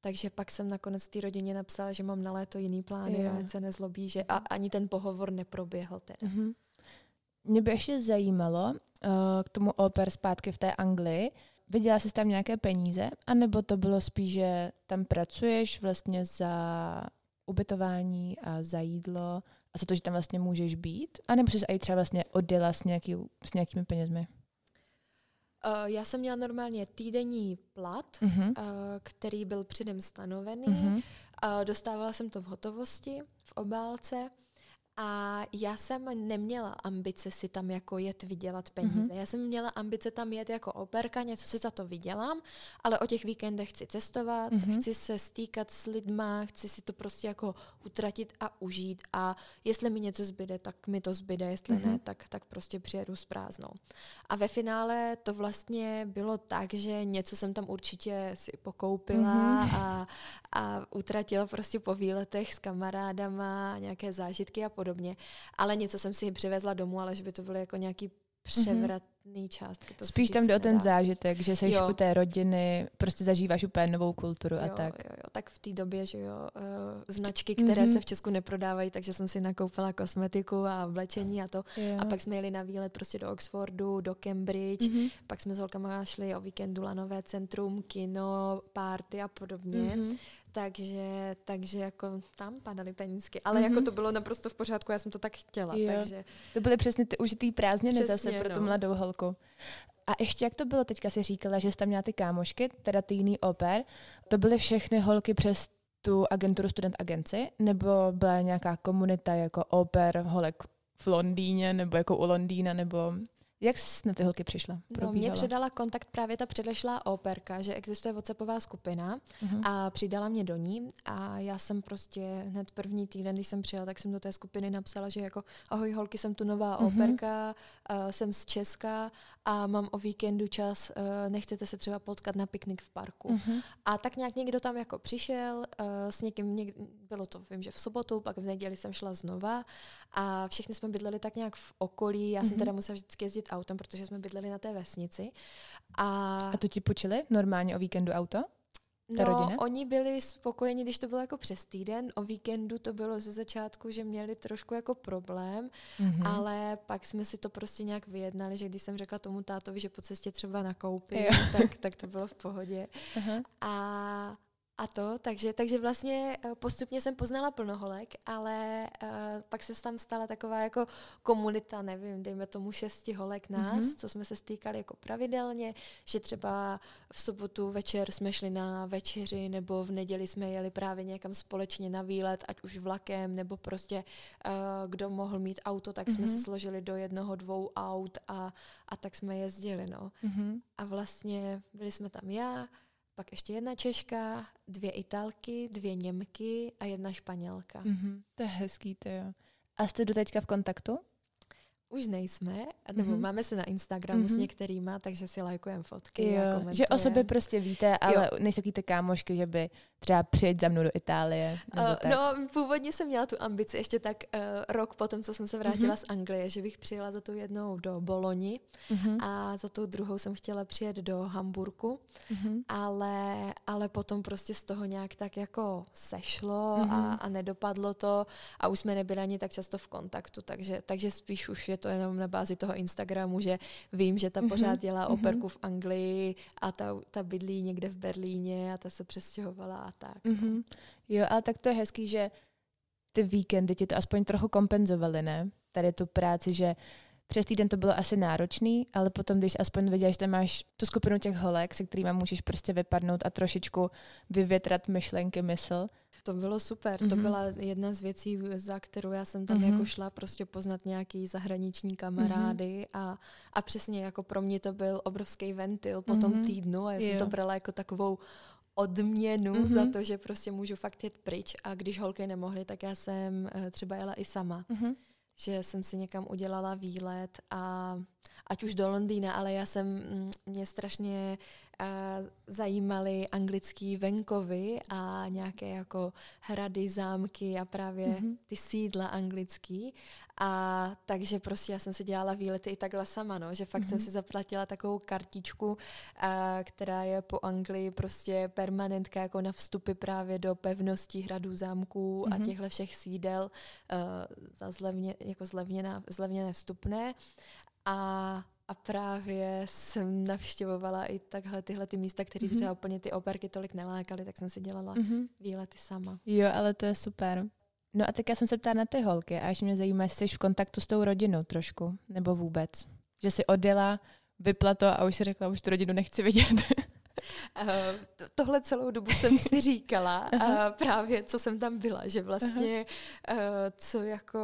[SPEAKER 2] Takže pak jsem nakonec té rodině napsala, že mám na léto jiný plány a se nezlobí, že a, ani ten pohovor neproběhl teda. Mm-hmm.
[SPEAKER 1] Mě by ještě zajímalo uh, k tomu oper zpátky v té Anglii. Viděla jsi tam nějaké peníze? A nebo to bylo spíš, že tam pracuješ vlastně za ubytování a za jídlo a za to, že tam vlastně můžeš být? A nebo jsi i třeba vlastně odjela s, nějaký, s nějakými penězmi?
[SPEAKER 2] Uh, já jsem měla normálně týdenní plat, uh-huh. uh, který byl předem stanovený. Uh-huh. Uh, dostávala jsem to v hotovosti, v obálce. A já jsem neměla ambice si tam jako jet vydělat peníze. Mm-hmm. Já jsem měla ambice tam jet jako operka, něco si za to vydělám, ale o těch víkendech chci cestovat, mm-hmm. chci se stýkat s lidma, chci si to prostě jako utratit a užít a jestli mi něco zbyde, tak mi to zbyde, jestli mm-hmm. ne, tak, tak prostě přijedu s prázdnou. A ve finále to vlastně bylo tak, že něco jsem tam určitě si pokoupila mm-hmm. a, a utratila prostě po výletech s kamarádama, nějaké zážitky a podobně. Ale něco jsem si přivezla domů, ale že by to bylo jako nějaký převratný částky. To
[SPEAKER 1] Spíš tam jde o ten zážitek, že jsi u té rodiny, prostě zažíváš úplně novou kulturu
[SPEAKER 2] jo,
[SPEAKER 1] a tak.
[SPEAKER 2] Jo, jo, tak v té době, že jo, uh, značky, které mm-hmm. se v Česku neprodávají, takže jsem si nakoupila kosmetiku a oblečení a to. Jo. A pak jsme jeli na výlet prostě do Oxfordu, do Cambridge, mm-hmm. pak jsme s holkama šli o víkendu Lanové centrum, kino, party a podobně. Mm-hmm. Takže, takže jako tam padaly penízky. Ale mm-hmm. jako to bylo naprosto v pořádku, já jsem to tak chtěla. Jo. Takže...
[SPEAKER 1] To byly přesně ty užitý prázdniny přesně, zase pro no. tu mladou holku. A ještě jak to bylo, teďka si říkala, že jsi tam měla ty kámošky, teda ty jiný oper, to byly všechny holky přes tu agenturu Student Agency, nebo byla nějaká komunita jako oper holek v Londýně, nebo jako u Londýna, nebo jak jsi na ty holky přišla?
[SPEAKER 2] No, mě předala kontakt právě ta předešlá operka, že existuje WhatsAppová skupina uh-huh. a přidala mě do ní a já jsem prostě hned první týden, když jsem přijela, tak jsem do té skupiny napsala, že jako ahoj holky, jsem tu nová uh-huh. operka, uh, jsem z Česka a mám o víkendu čas, uh, nechcete se třeba potkat na piknik v parku. Uh-huh. A tak nějak někdo tam jako přišel, uh, s někým, něk, bylo to, vím, že v sobotu, pak v neděli jsem šla znova a všichni jsme bydleli tak nějak v okolí, já uh-huh. jsem teda musela vždycky jezdit autem, protože jsme bydleli na té vesnici. A,
[SPEAKER 1] a to ti počili normálně o víkendu auto? Ta no, rodina?
[SPEAKER 2] oni byli spokojeni, když to bylo jako přes týden. O víkendu to bylo ze začátku, že měli trošku jako problém, mm-hmm. ale pak jsme si to prostě nějak vyjednali, že když jsem řekla tomu tátovi, že po cestě třeba nakoupím, tak, tak to bylo v pohodě. Uh-huh. A a to, takže, takže vlastně eh, postupně jsem poznala plnoholek, ale uh, pak se tam stala taková jako komunita, nevím, dejme tomu šesti holek nás, mm-hmm. co jsme se stýkali jako pravidelně, že třeba v sobotu večer jsme šli na večeři nebo v neděli jsme jeli právě někam společně na výlet, ať už vlakem nebo prostě uh, kdo mohl mít auto, tak mm-hmm. jsme se mhm. složili do jednoho, dvou aut a, a tak jsme jezdili, no. Mm-hmm. A vlastně byli jsme tam já, pak ještě jedna Češka, dvě Italky, dvě Němky a jedna Španělka.
[SPEAKER 1] Mm-hmm. To je hezký, to jo. A jste do teďka v kontaktu?
[SPEAKER 2] Už nejsme, nebo mm-hmm. máme se na Instagramu mm-hmm. s mhm. některýma, takže si lajkujeme fotky
[SPEAKER 1] jo,
[SPEAKER 2] a
[SPEAKER 1] Že o sobě prostě víte, ale jo. nejste takový ty kámošky, že by třeba přijet za mnou do Itálie. Nebo uh, tak.
[SPEAKER 2] No, původně jsem měla tu ambici ještě tak uh, rok potom, co jsem se vrátila mm-hmm. z Anglie, že bych přijela za tou jednou do Boloni mm-hmm. a za tou druhou jsem chtěla přijet do Hamburku, mm-hmm. ale, ale potom prostě z toho nějak tak jako sešlo mm-hmm. a, a nedopadlo to a už jsme nebyli ani tak často v kontaktu, takže, takže spíš už je to jenom na bázi toho Instagramu, že vím, že ta mm-hmm. pořád dělá mm-hmm. operku v Anglii a ta, ta bydlí někde v Berlíně a ta se přestěhovala a tak. Mm-hmm.
[SPEAKER 1] Jo, ale tak to je hezký, že ty víkendy ti to aspoň trochu kompenzovaly, ne? Tady tu práci, že přes týden to bylo asi náročný, ale potom, když aspoň věděl, že tam máš tu skupinu těch holek, se kterými můžeš prostě vypadnout a trošičku vyvětrat myšlenky, mysl,
[SPEAKER 2] to bylo super, mm-hmm. to mhm. byla jedna z věcí, za kterou já jsem tam mm-hmm. jako šla prostě poznat nějaký zahraniční kamarády mm-hmm. a, a přesně jako pro mě to byl obrovský ventil po mm-hmm. tom týdnu a já jsem jo. to brala jako takovou odměnu mm-hmm. za to, že prostě můžu fakt jet pryč a když holky nemohly, tak já jsem uh, třeba jela i sama. Mm-hmm. Že jsem si někam udělala výlet a ať už do Londýna, ale já jsem, mm, mě strašně zajímaly anglický venkovy a nějaké jako hrady, zámky a právě mm-hmm. ty sídla anglický. A takže prostě já jsem si dělala výlety i takhle sama, no, že fakt mm-hmm. jsem mhm. si zaplatila takovou kartičku, a, která je po Anglii prostě permanentka jako na vstupy právě do pevností hradů, zámků mm-hmm. a mhm. těchto všech sídel uh, za zlevně, jako zlevněná, zlevněné vstupné. A a právě jsem navštěvovala i takhle tyhle ty místa, které mm-hmm. třeba úplně ty operky tolik nelákaly, tak jsem si dělala mm-hmm. výlety sama.
[SPEAKER 1] Jo, ale to je super. No a tak já jsem se ptala na ty holky a ještě mě zajímá, jestli jsi v kontaktu s tou rodinou trošku, nebo vůbec. Že jsi odjela, vypla to a už si řekla, už tu rodinu nechci vidět.
[SPEAKER 2] Uh, tohle celou dobu jsem si říkala a právě co jsem tam byla, že vlastně uh, co jako,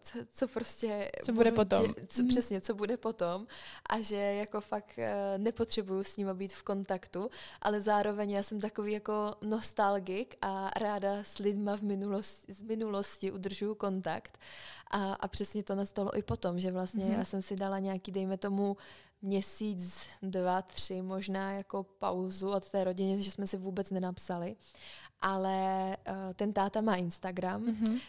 [SPEAKER 2] co, co prostě...
[SPEAKER 1] Co bude potom.
[SPEAKER 2] Dě, co, mm. Přesně, co bude potom a že jako fakt uh, nepotřebuju s ním být v kontaktu, ale zároveň já jsem takový jako nostalgik a ráda s lidma v minulosti, z minulosti udržuju kontakt a, a přesně to nastalo i potom, že vlastně mm. já jsem si dala nějaký, dejme tomu, měsíc, dva, tři možná jako pauzu od té rodiny, že jsme si vůbec nenapsali. Ale uh, ten táta má Instagram, mm-hmm. uh,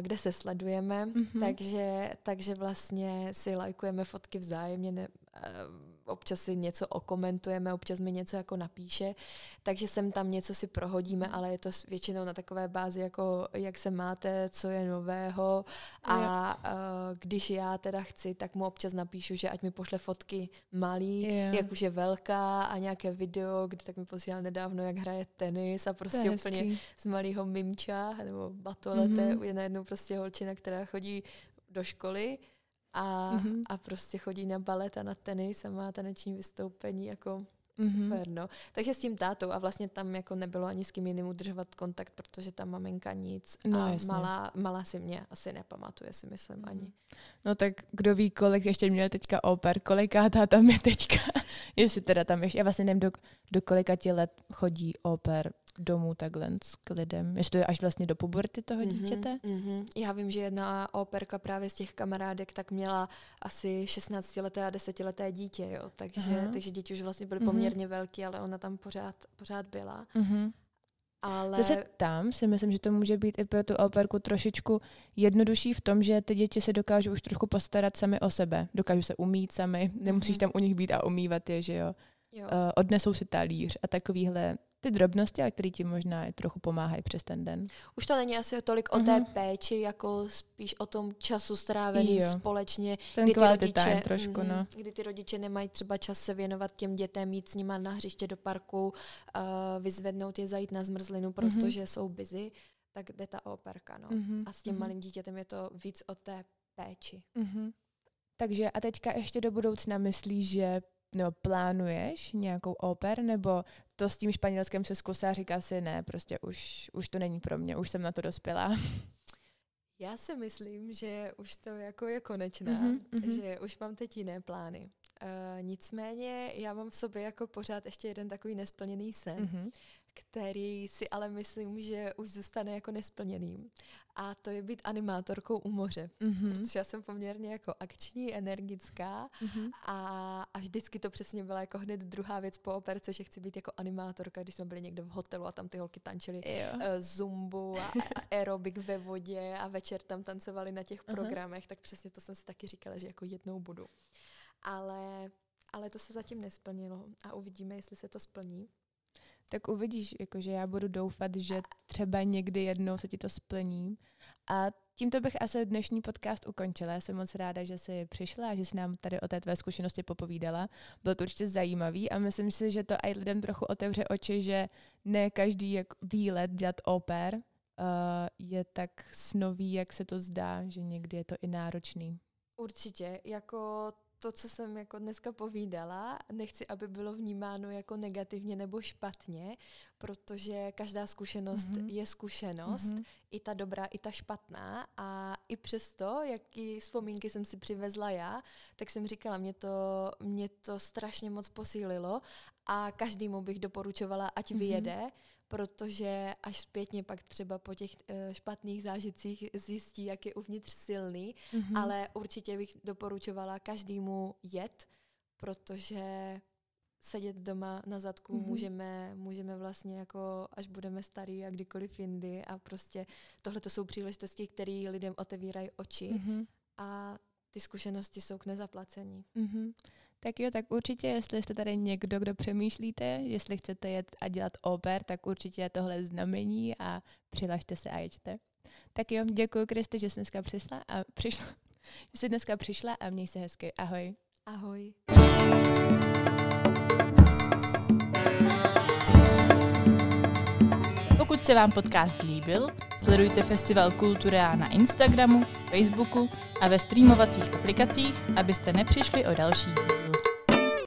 [SPEAKER 2] kde se sledujeme, mm-hmm. takže, takže vlastně si lajkujeme fotky vzájemně. Ne, uh, občas si něco okomentujeme, občas mi něco jako napíše, takže sem tam něco si prohodíme, ale je to většinou na takové bázi, jako jak se máte, co je nového a uh, když já teda chci, tak mu občas napíšu, že ať mi pošle fotky malý, yeah. jak už je velká a nějaké video, kde tak mi posílal nedávno, jak hraje tenis a prostě úplně z malého mimča nebo batolete mm-hmm. je najednou prostě holčina, která chodí do školy a, mm-hmm. a prostě chodí na balet a na tenis a má taneční vystoupení jako mm-hmm. super, no. Takže s tím tátou a vlastně tam jako nebylo ani s kým jiným udržovat kontakt, protože ta maminka nic no, a malá, malá si mě asi nepamatuje, si myslím mm. ani.
[SPEAKER 1] No tak kdo ví, kolik ještě měl teďka oper, kolikátá tam je teďka, jestli teda tam ještě, já vlastně nevím, do, do kolika ti let chodí oper domů takhle k lidem? Jestli to je až vlastně do puberty toho mm-hmm, dítěte?
[SPEAKER 2] Mm-hmm. Já vím, že jedna operka právě z těch kamarádek tak měla asi 16-leté a 10-leté dítě, jo. Takže, takže děti už vlastně byly mm-hmm. poměrně velké, ale ona tam pořád, pořád byla. Mm-hmm.
[SPEAKER 1] Ale... Zase tam si myslím, že to může být i pro tu operku trošičku jednodušší v tom, že ty děti se dokážou už trošku postarat sami o sebe. Dokážou se umít sami, nemusíš mm-hmm. tam u nich být a umývat je, že jo. jo. Uh, odnesou si talíř a takovýhle ty drobnosti, ale které ti možná i trochu pomáhají přes ten den.
[SPEAKER 2] Už to není asi tolik mm-hmm. o té mhm. péči, jako spíš o tom času stráveným jo. společně.
[SPEAKER 1] Ten kdy ty rodiče, time trošku, mm, no.
[SPEAKER 2] Kdy ty rodiče nemají třeba čas se věnovat těm dětem, jít s nima na hřiště do parku, uh, vyzvednout je, zajít na zmrzlinu, mhm. protože mm-hmm. jsou busy, tak jde ta operka, no. Mm-hmm. A s tím mm-hmm. malým dítětem je to víc o té péči.
[SPEAKER 1] Mm-hmm. Takže a teďka ještě do budoucna myslíš, že no, plánuješ nějakou oper, nebo to s tím španělském se zkusá a říká si, ne, prostě už, už to není pro mě, už jsem na to dospělá.
[SPEAKER 2] Já si myslím, že už to jako je konečná, mm-hmm, že už mám teď jiné plány. Uh, nicméně já mám v sobě jako pořád ještě jeden takový nesplněný sen. Mm-hmm který si ale myslím, že už zůstane jako nesplněným. A to je být animátorkou u moře. Mm-hmm. Protože já jsem poměrně jako akční, energická mm-hmm. a, a vždycky to přesně byla jako hned druhá věc po operce, že chci být jako animátorka, když jsme byli někde v hotelu a tam ty holky tančily uh, zumbu a, a aerobik ve vodě a večer tam tancovali na těch uh-huh. programech, tak přesně to jsem si taky říkala, že jako jednou budu. Ale, ale to se zatím nesplnilo a uvidíme, jestli se to splní
[SPEAKER 1] tak uvidíš, jakože já budu doufat, že třeba někdy jednou se ti to splní. A tímto bych asi dnešní podcast ukončila. Jsem moc ráda, že jsi přišla a že jsi nám tady o té tvé zkušenosti popovídala. Bylo to určitě zajímavý a myslím si, že to i lidem trochu otevře oči, že ne každý jak výlet dělat oper uh, je tak snový, jak se to zdá, že někdy je to i náročný.
[SPEAKER 2] Určitě, jako to, co jsem jako dneska povídala, nechci, aby bylo vnímáno jako negativně nebo špatně, protože každá zkušenost mm-hmm. je zkušenost, mm-hmm. i ta dobrá, i ta špatná a i přesto, jaký vzpomínky jsem si přivezla já, tak jsem říkala, mě to, mě to strašně moc posílilo a každému bych doporučovala, ať mm-hmm. Protože až zpětně pak třeba po těch uh, špatných zážitcích zjistí, jak je uvnitř silný, mm-hmm. ale určitě bych doporučovala každému jet, protože sedět doma na zadku mm-hmm. můžeme, můžeme vlastně jako až budeme starý a kdykoliv jindy a prostě tohle to jsou příležitosti, které lidem otevírají oči mm-hmm. a ty zkušenosti jsou k nezaplacení.
[SPEAKER 1] Mm-hmm. Tak jo, tak určitě, jestli jste tady někdo, kdo přemýšlíte, jestli chcete jet a dělat oper, tak určitě je tohle znamení a přihlašte se a jeďte. Tak jo, děkuji Kriste, že jsi dneska přišla a přišla, že jsi dneska přišla a měj se hezky. Ahoj.
[SPEAKER 2] Ahoj.
[SPEAKER 3] Pokud se vám podcast líbil, sledujte Festival Kultura na Instagramu, Facebooku a ve streamovacích aplikacích, abyste nepřišli o další díl.